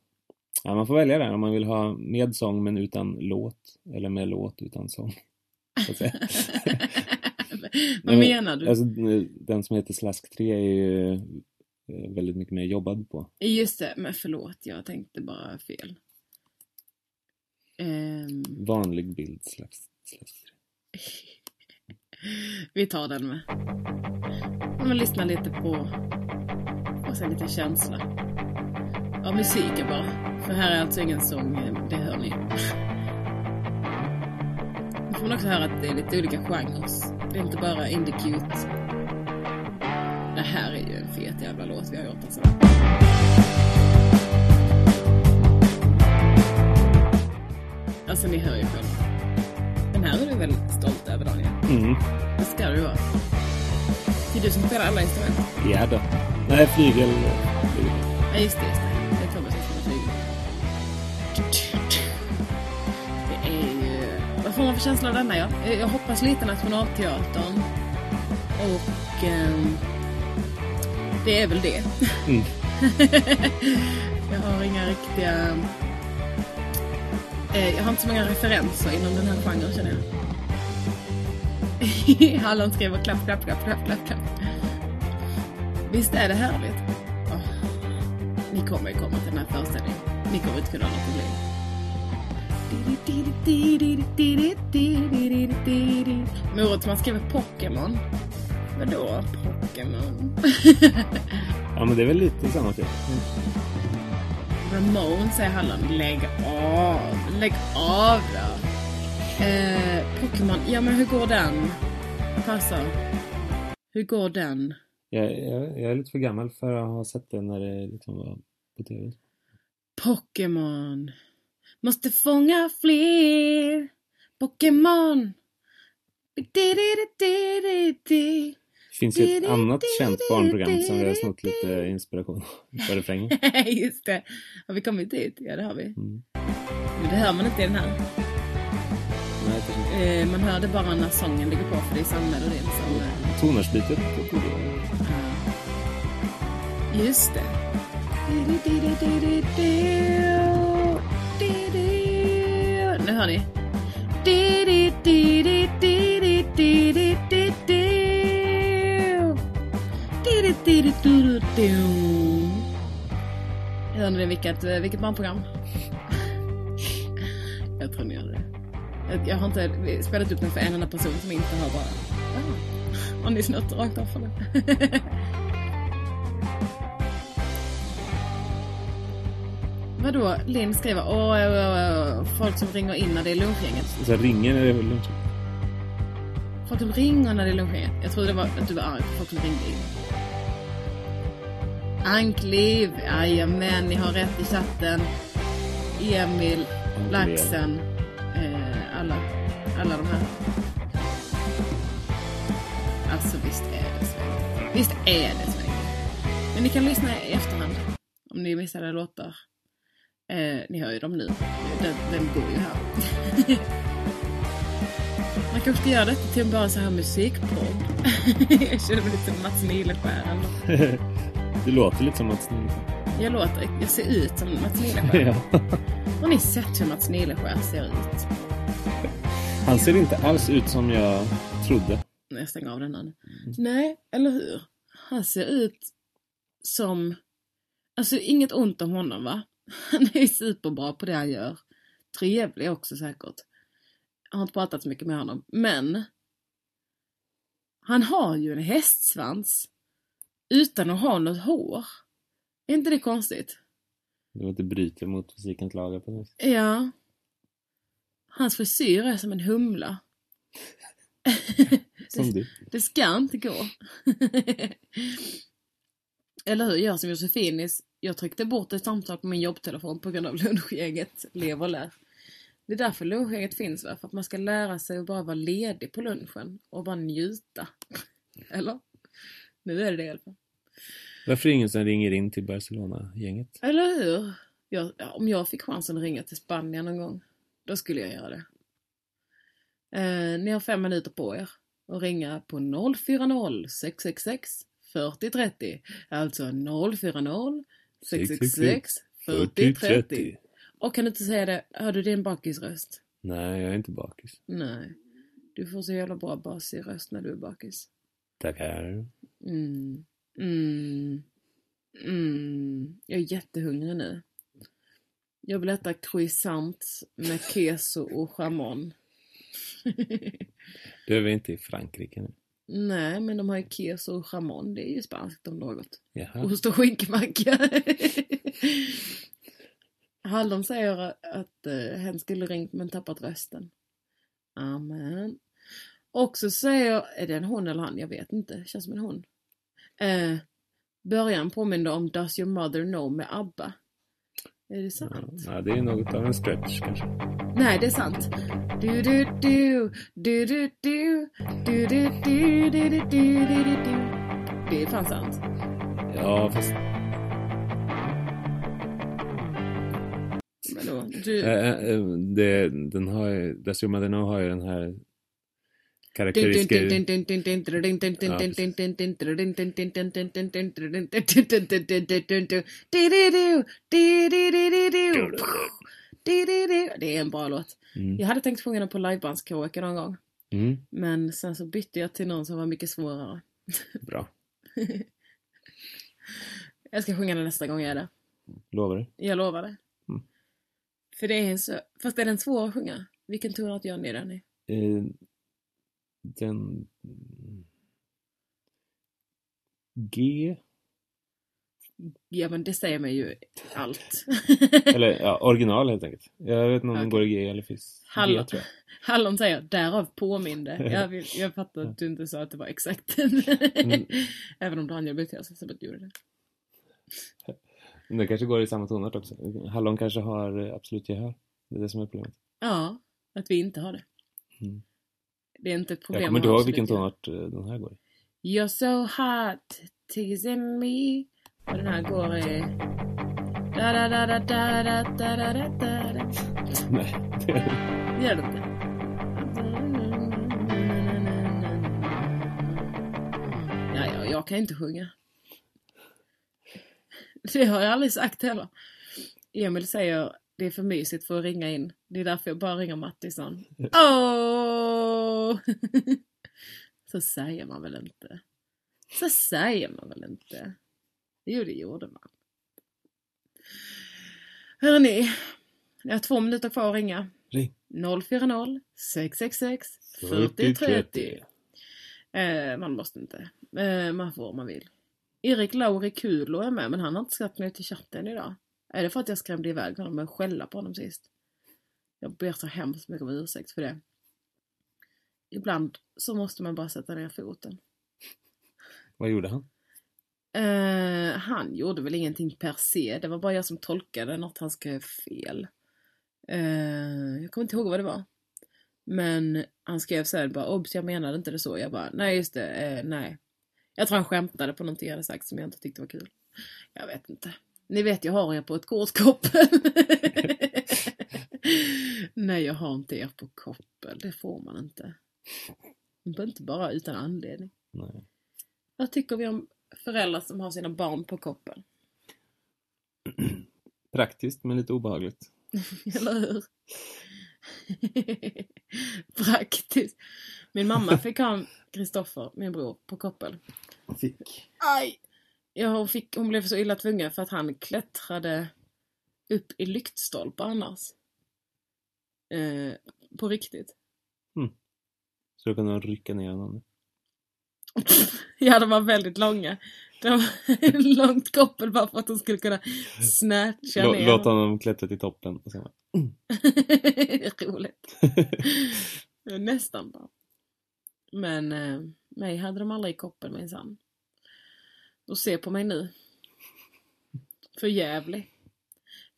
S2: Ja, man får välja där om man vill ha med sång men utan låt. Eller med låt utan sång. Så att säga.
S1: vad menar du?
S2: Alltså, den som heter Slask 3 är ju eh, väldigt mycket mer jobbad på.
S1: Just det, men förlåt, jag tänkte bara fel. Ehm,
S2: Vanlig bild Slask, slask 3.
S1: vi tar den med. Man lyssnar lite på och sen lite känsla. Av musiken bara. För här är alltså ingen sång, det hör ni. Nu får man också höra att det är lite olika genrer. Det är inte bara indie cute. Det här är ju en fet jävla låt vi har gjort alltså. Alltså ni hör ju själva. Den här är du väl stolt över Daniel?
S2: Mm.
S1: Det ska du vara. Det är du som spelar alla instrument.
S2: Ja då. Nej, flygel. flygel.
S1: Ja just det, just det. Det Vad får man för känsla av denna ja? Jag jag hoppas lite Nationalteatern. Och... ehm, det är väl det.
S2: Mm.
S1: jag har inga riktiga... Eh, jag har inte så många referenser inom den här genren känner jag. Hallon skriver klapp, klapp, klapp, klapp, klapp, klapp. Visst är det härligt? Åh, Ni kommer ju komma till den här föreställningen. Ni kommer inte kunna ha något problem. Morot, man skriver Pokémon. Vadå Pokémon?
S2: Ja, men det är väl lite samma typ.
S1: Ramon säger Hallon. Lägg av. Lägg av då. Eh, Pokémon. Ja men hur går den? Passa. Hur går den?
S2: Jag, jag, jag är lite för gammal för att ha sett det när det liksom var på tv.
S1: Pokémon. Måste fånga fler. Pokémon.
S2: Det finns ju ett annat känt barnprogram som vi har snott lite inspiration på refrängen.
S1: Just det. Har vi kommit dit? Ja, det har vi.
S2: Mm.
S1: Men det hör man inte i den här.
S2: Nej,
S1: Eh, man hör det bara när sången ligger på, för det är samma melodin som...
S2: Tonårsbytet.
S1: just det. Nu hör ni. Hör ni vilket, eh, vilket barnprogram? Jag tror ni gör det. Jag- har inte spelat upp den för en enda person som inte har bara... Ah, har ni snott rakt av för det? Vadå? Linn skriver åh, åh, åh, folk som ringer in när det är lunchgänget.
S2: Så ringer när det är lunch.
S1: Folk som ringer när det är lunchgänget. Jag trodde det var att du var arg på folk som ringde in. Ankliv, jajamän, ni har rätt i chatten. Emil, Laxen, eh, alla, alla de här. Alltså visst är det sväng. Visst är det sväng. Men ni kan lyssna i efterhand. Om ni missade låtar. Eh, ni hör ju dem nu. Den, den går ju här. Man kanske ska göra detta till bara så här musikpodd. jag känner mig lite Mats Nileskär.
S2: Du låter lite som Mats Nilsson.
S1: Jag låter, jag ser ut som Mats Nileskär.
S2: ja.
S1: Har ni sett hur Mats Nileskär ser ut?
S2: Han ser inte alls ut som jag trodde.
S1: Jag stänger av den här nu. Nej, eller hur? Han ser ut som... Alltså inget ont om honom va? Han är superbra på det han gör. Trevlig också säkert. Jag har inte pratat så mycket med honom. Men... Han har ju en hästsvans. utan att ha något hår. Är inte det konstigt?
S2: Det inte bryter mot fysikens lagar på något.
S1: Ja. Hans frisyr är som en humla.
S2: Som du.
S1: Det ska inte gå. Eller hur? Jag som Josefinis, jag tryckte bort ett samtal på min jobbtelefon på grund av lunchgänget Lev och lär. Det är därför lunchgänget finns va? För att man ska lära sig att bara vara ledig på lunchen och bara njuta. Eller? Nu är det det i alla fall.
S2: Varför är det ingen som ringer in till Barcelona-gänget?
S1: Eller hur? Jag, ja, om jag fick chansen att ringa till Spanien någon gång, då skulle jag göra det. Eh, ni har fem minuter på er att ringa på 040 666 40 30. Alltså 040 666 40 30. Och kan du inte säga det, hör du din bakisröst?
S2: Nej, jag är inte bakis.
S1: Nej. Du får så jävla bra basig röst när du är bakis.
S2: Tackar.
S1: Mm. Mm. Mm. Jag är jättehungrig nu. Jag vill äta croissant med keso och chamon.
S2: Du är väl inte i Frankrike nu?
S1: Nej, men de har ju keso och chamon. Det är ju spanskt om något.
S2: Jaha.
S1: Ost och skinkmacka. Hallon säger att uh, hen skulle ringt men tappat rösten. Amen. Och så säger, är det en hon eller han? Jag vet inte. Känns som en hon. Eh, början påminner om Does your mother know med ABBA. Är det sant?
S2: Ja, det är något av en stretch kanske.
S1: Nej, det är sant. Du du du du du du du du du du du du du du Det är fan sant.
S2: Ja, fast...
S1: Vadå? Du...
S2: Äh, äh, det, den har ju... Does your mother know har ju den här karaktäristiska...
S1: Det är en bra låt.
S2: Mm.
S1: Jag hade tänkt sjunga den på livebandskaraoke någon gång.
S2: Mm,
S1: Men sen så bytte jag till någon som var mycket svårare.
S2: bra.
S1: Jag ska sjunga den nästa gång jag är där.
S2: Lovar du?
S1: Jag lovar det.
S2: Mm.
S1: För det är en så... Fast är den svår att sjunga? Vilken tonart gör ni den i?
S2: Eh, den... G?
S1: Ja men det säger mig ju allt.
S2: Eller ja, original helt enkelt. Jag vet inte om den
S1: Okej.
S2: går i G eller finns G
S1: Hallå.
S2: tror jag.
S1: Hallon säger därav påminde. Jag, vill, jag fattar att du inte sa att det var exakt.
S2: Mm.
S1: Även om Daniel betedde sig som att du gjorde det.
S2: Men den kanske går i samma tonart också. Hallon kanske har absolut gehör. Det är det som är problemet.
S1: Ja, att vi inte har det.
S2: Mm.
S1: Det är inte ett problem.
S2: Jag kommer inte ihåg vilken tonart eh, den här går i.
S1: You're so hot, teasing me. Och den här går i... Da da da da da da da da da da da.
S2: Nej,
S1: Gör det inte? Ja, ja, jag kan inte sjunga. Det har jag aldrig sagt heller. Emil säger det är för mysigt för att ringa in. Det är därför jag bara ringer Mattisson. Åh! Så säger man väl inte? Så säger man väl inte? Jo, det gjorde man. Hörrni, jag har två minuter kvar att ringa.
S2: Ring.
S1: 040 666 40 30. Eh, man måste inte. Eh, man får om man vill. Erik Lauri Kulo är med men han har inte skrivit ner till chatten idag. Är det för att jag skrämde iväg honom med att skälla på honom sist? Jag ber så hemskt mycket om ursäkt för det. Ibland så måste man bara sätta ner foten.
S2: Vad gjorde han?
S1: Eh, han gjorde väl ingenting per se. Det var bara jag som tolkade något han skrev fel. Eh, jag kommer inte ihåg vad det var. Men han skrev såhär bara obs jag menade inte det så. Jag bara nej just det, eh, nej. Jag tror han skämtade på någonting jag hade sagt som jag inte tyckte var kul. Jag vet inte. Ni vet jag har er på ett kortkoppel. nej jag har inte er på koppel. Det får man inte. Inte bara utan anledning.
S2: Nej.
S1: Vad tycker vi om föräldrar som har sina barn på koppel?
S2: Praktiskt men lite obehagligt.
S1: Eller hur? Praktiskt. Min mamma fick ha Kristoffer, min bror, på koppel.
S2: Fick.
S1: Aj! Ja, hon, fick, hon blev så illa tvungen för att han klättrade upp i lyktstolpar annars. Eh, på riktigt.
S2: Så du kunde rycka ner honom.
S1: ja, de var väldigt långa. Det var långt koppel bara för att de skulle kunna snatcha
S2: Lå,
S1: ner
S2: låt honom klättra till toppen. Och sen, bara,
S1: Roligt. Nästan bara. Men eh, mig hade de aldrig i koppel minsann. Och se på mig nu. För jävlig.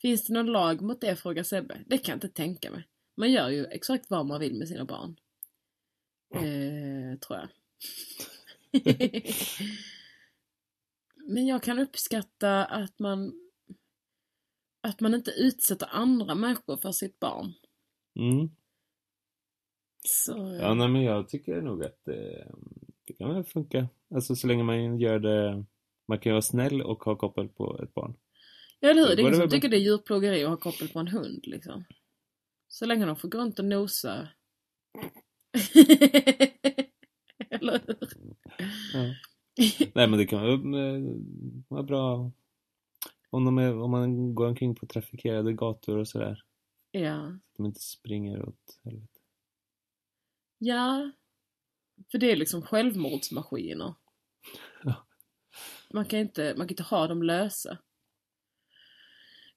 S1: Finns det någon lag mot det? frågar Sebbe. Det kan jag inte tänka mig. Man gör ju exakt vad man vill med sina barn. Eh, tror jag. Men jag kan uppskatta att man att man inte utsätter andra människor för sitt barn.
S2: mm.
S1: Så,
S2: Ja, nej, men jag tycker nog att det, det kan väl funka. Alltså så länge man gör det... Man kan ju vara snäll och ha koppel på ett barn.
S1: Ja, eller hur? Det är ingen som tycker det är djurplågeri att ha koppel på en hund liksom. Så länge de får gå runt och nosa. eller hur?
S2: Ja. Nej, men det kan vara, eh, vara bra om, de är, om man går omkring på trafikerade gator och sådär.
S1: Ja.
S2: Så de inte springer åt helvete.
S1: Ja. För det är liksom självmordsmaskiner.
S2: Ja.
S1: Man kan inte, man kan inte ha dem lösa.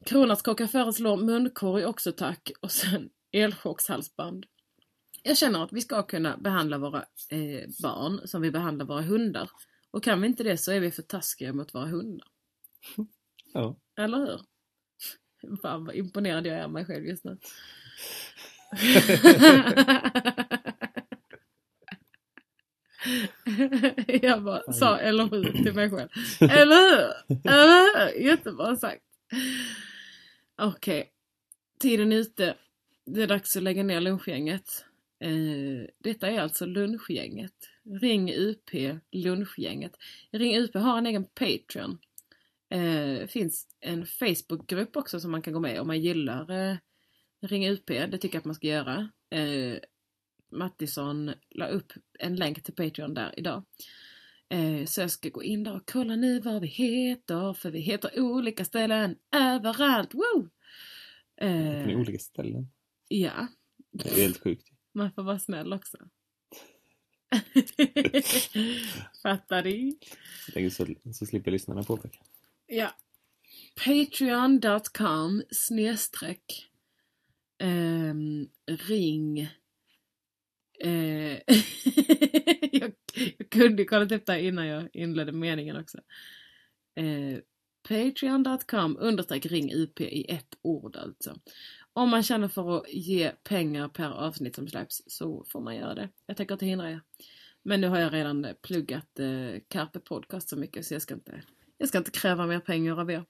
S1: Kronärtskocka föreslår munkorg också tack och sen elchockshalsband. Jag känner att vi ska kunna behandla våra eh, barn som vi behandlar våra hundar. Och kan vi inte det så är vi för taskiga mot våra hundar.
S2: Ja.
S1: Eller hur? Fan vad imponerad jag är av mig själv just nu. jag bara sa eller hur till mig själv. Eller hur? Eller hur? Jättebra sagt. Okej. Tiden är ute. Det är dags att lägga ner lunchgänget. Eh, detta är alltså lunchgänget. Ring UP lunchgänget. Ring UP har en egen Patreon. Eh, finns en Facebookgrupp också som man kan gå med om man gillar eh, Ring UP. Det tycker jag att man ska göra. Eh, Mattisson la upp en länk till Patreon där idag. Eh, så jag ska gå in där och kolla nu vad vi heter. För vi heter olika ställen överallt.
S2: På
S1: Eh,
S2: olika ställen.
S1: ja,
S2: Det är helt sjukt.
S1: Man får vara snäll också. Fattar du?
S2: Så, så slipper lyssnarna påpeka.
S1: Ja. Patreon.com snedstreck ehm, ring eh, jag, jag kunde kollat upp det här innan jag inledde meningen också. Eh, Patreon.com understreck ring UP i ett ord alltså. Om man känner för att ge pengar per avsnitt som släpps så får man göra det. Jag tänker inte hindra er. Men nu har jag redan pluggat eh, Carpe Podcast så mycket så jag ska inte jag ska inte kräva mer pengar av er.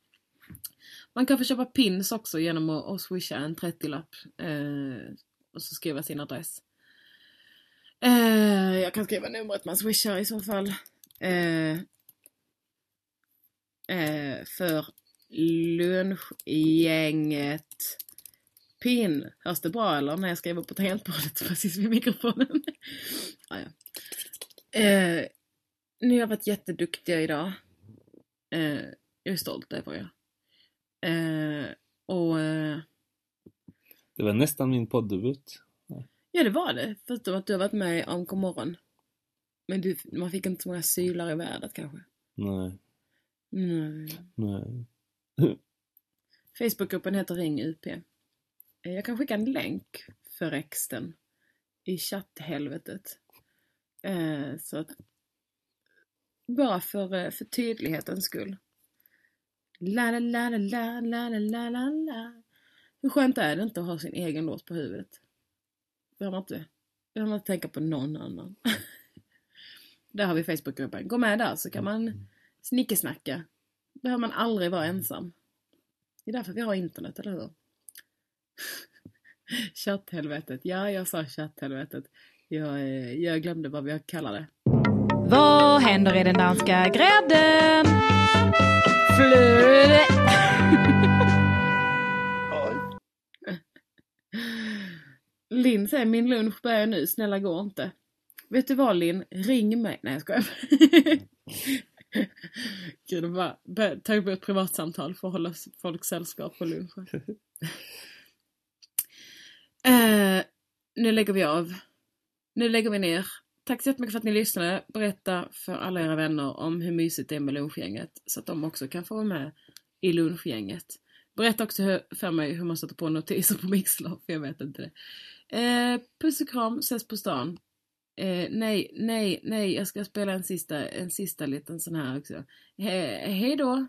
S1: Man kan få köpa pins också genom att, att swisha en 30-lapp. Eh, och så skriva sin adress. Eh, jag kan skriva numret man swishar i så fall. Eh, eh, för lunchgänget pin. Hörs det bra eller när jag skriver på tangentbordet precis vid mikrofonen? ah, ja. eh, ni har varit jätteduktiga idag. Eh, jag är stolt över er. Eh, och eh,
S2: Det var nästan min poddebut.
S1: ja, det var det. Förutom att du har varit med om Godmorgon. Men du, man fick inte så många sylar i världen kanske.
S2: Nej,
S1: Mm.
S2: nej.
S1: Facebookgruppen heter Ring UP. Eh, jag kan skicka en länk för Rexten i chatthelvetet. Eh, så att, bara för, eh, för tydlighetens skull. La la la la la la la la Hur skönt är det inte att ha sin egen låt på huvudet? Behöver man inte, det? behöver man inte tänka på någon annan. där har vi Facebookgruppen. Gå med där så kan man snickesnacka. Behöver man aldrig vara ensam. Det är därför vi har internet, eller hur? Chatthelvetet. Ja, jag sa chatthelvetet. Jag, eh, jag glömde vad vi kallar det.
S3: Vad händer i den danska grädden? Flöde.
S1: Linn säger min lunch börjar nu, snälla gå inte. Vet du vad Linn? Ring mig. Nej jag skojar. Gud, bara ta upp ett privatsamtal för att hålla folk sällskap på lunchen eh, nu lägger vi av. Nu lägger vi ner. tack så jättemycket för att ni lyssnade. Berätta för alla era vänner om hur mysigt det är med lunchgänget. Så att de också kan få vara med i lunchgänget. Berätta också hur, för mig hur man sätter på notiser på Mixler, för jag vet inte det. Eh, puss och kram, ses på stan. Eh, nej, nej, nej, jag ska spela en sista, en sista liten sån här också. He, hej då!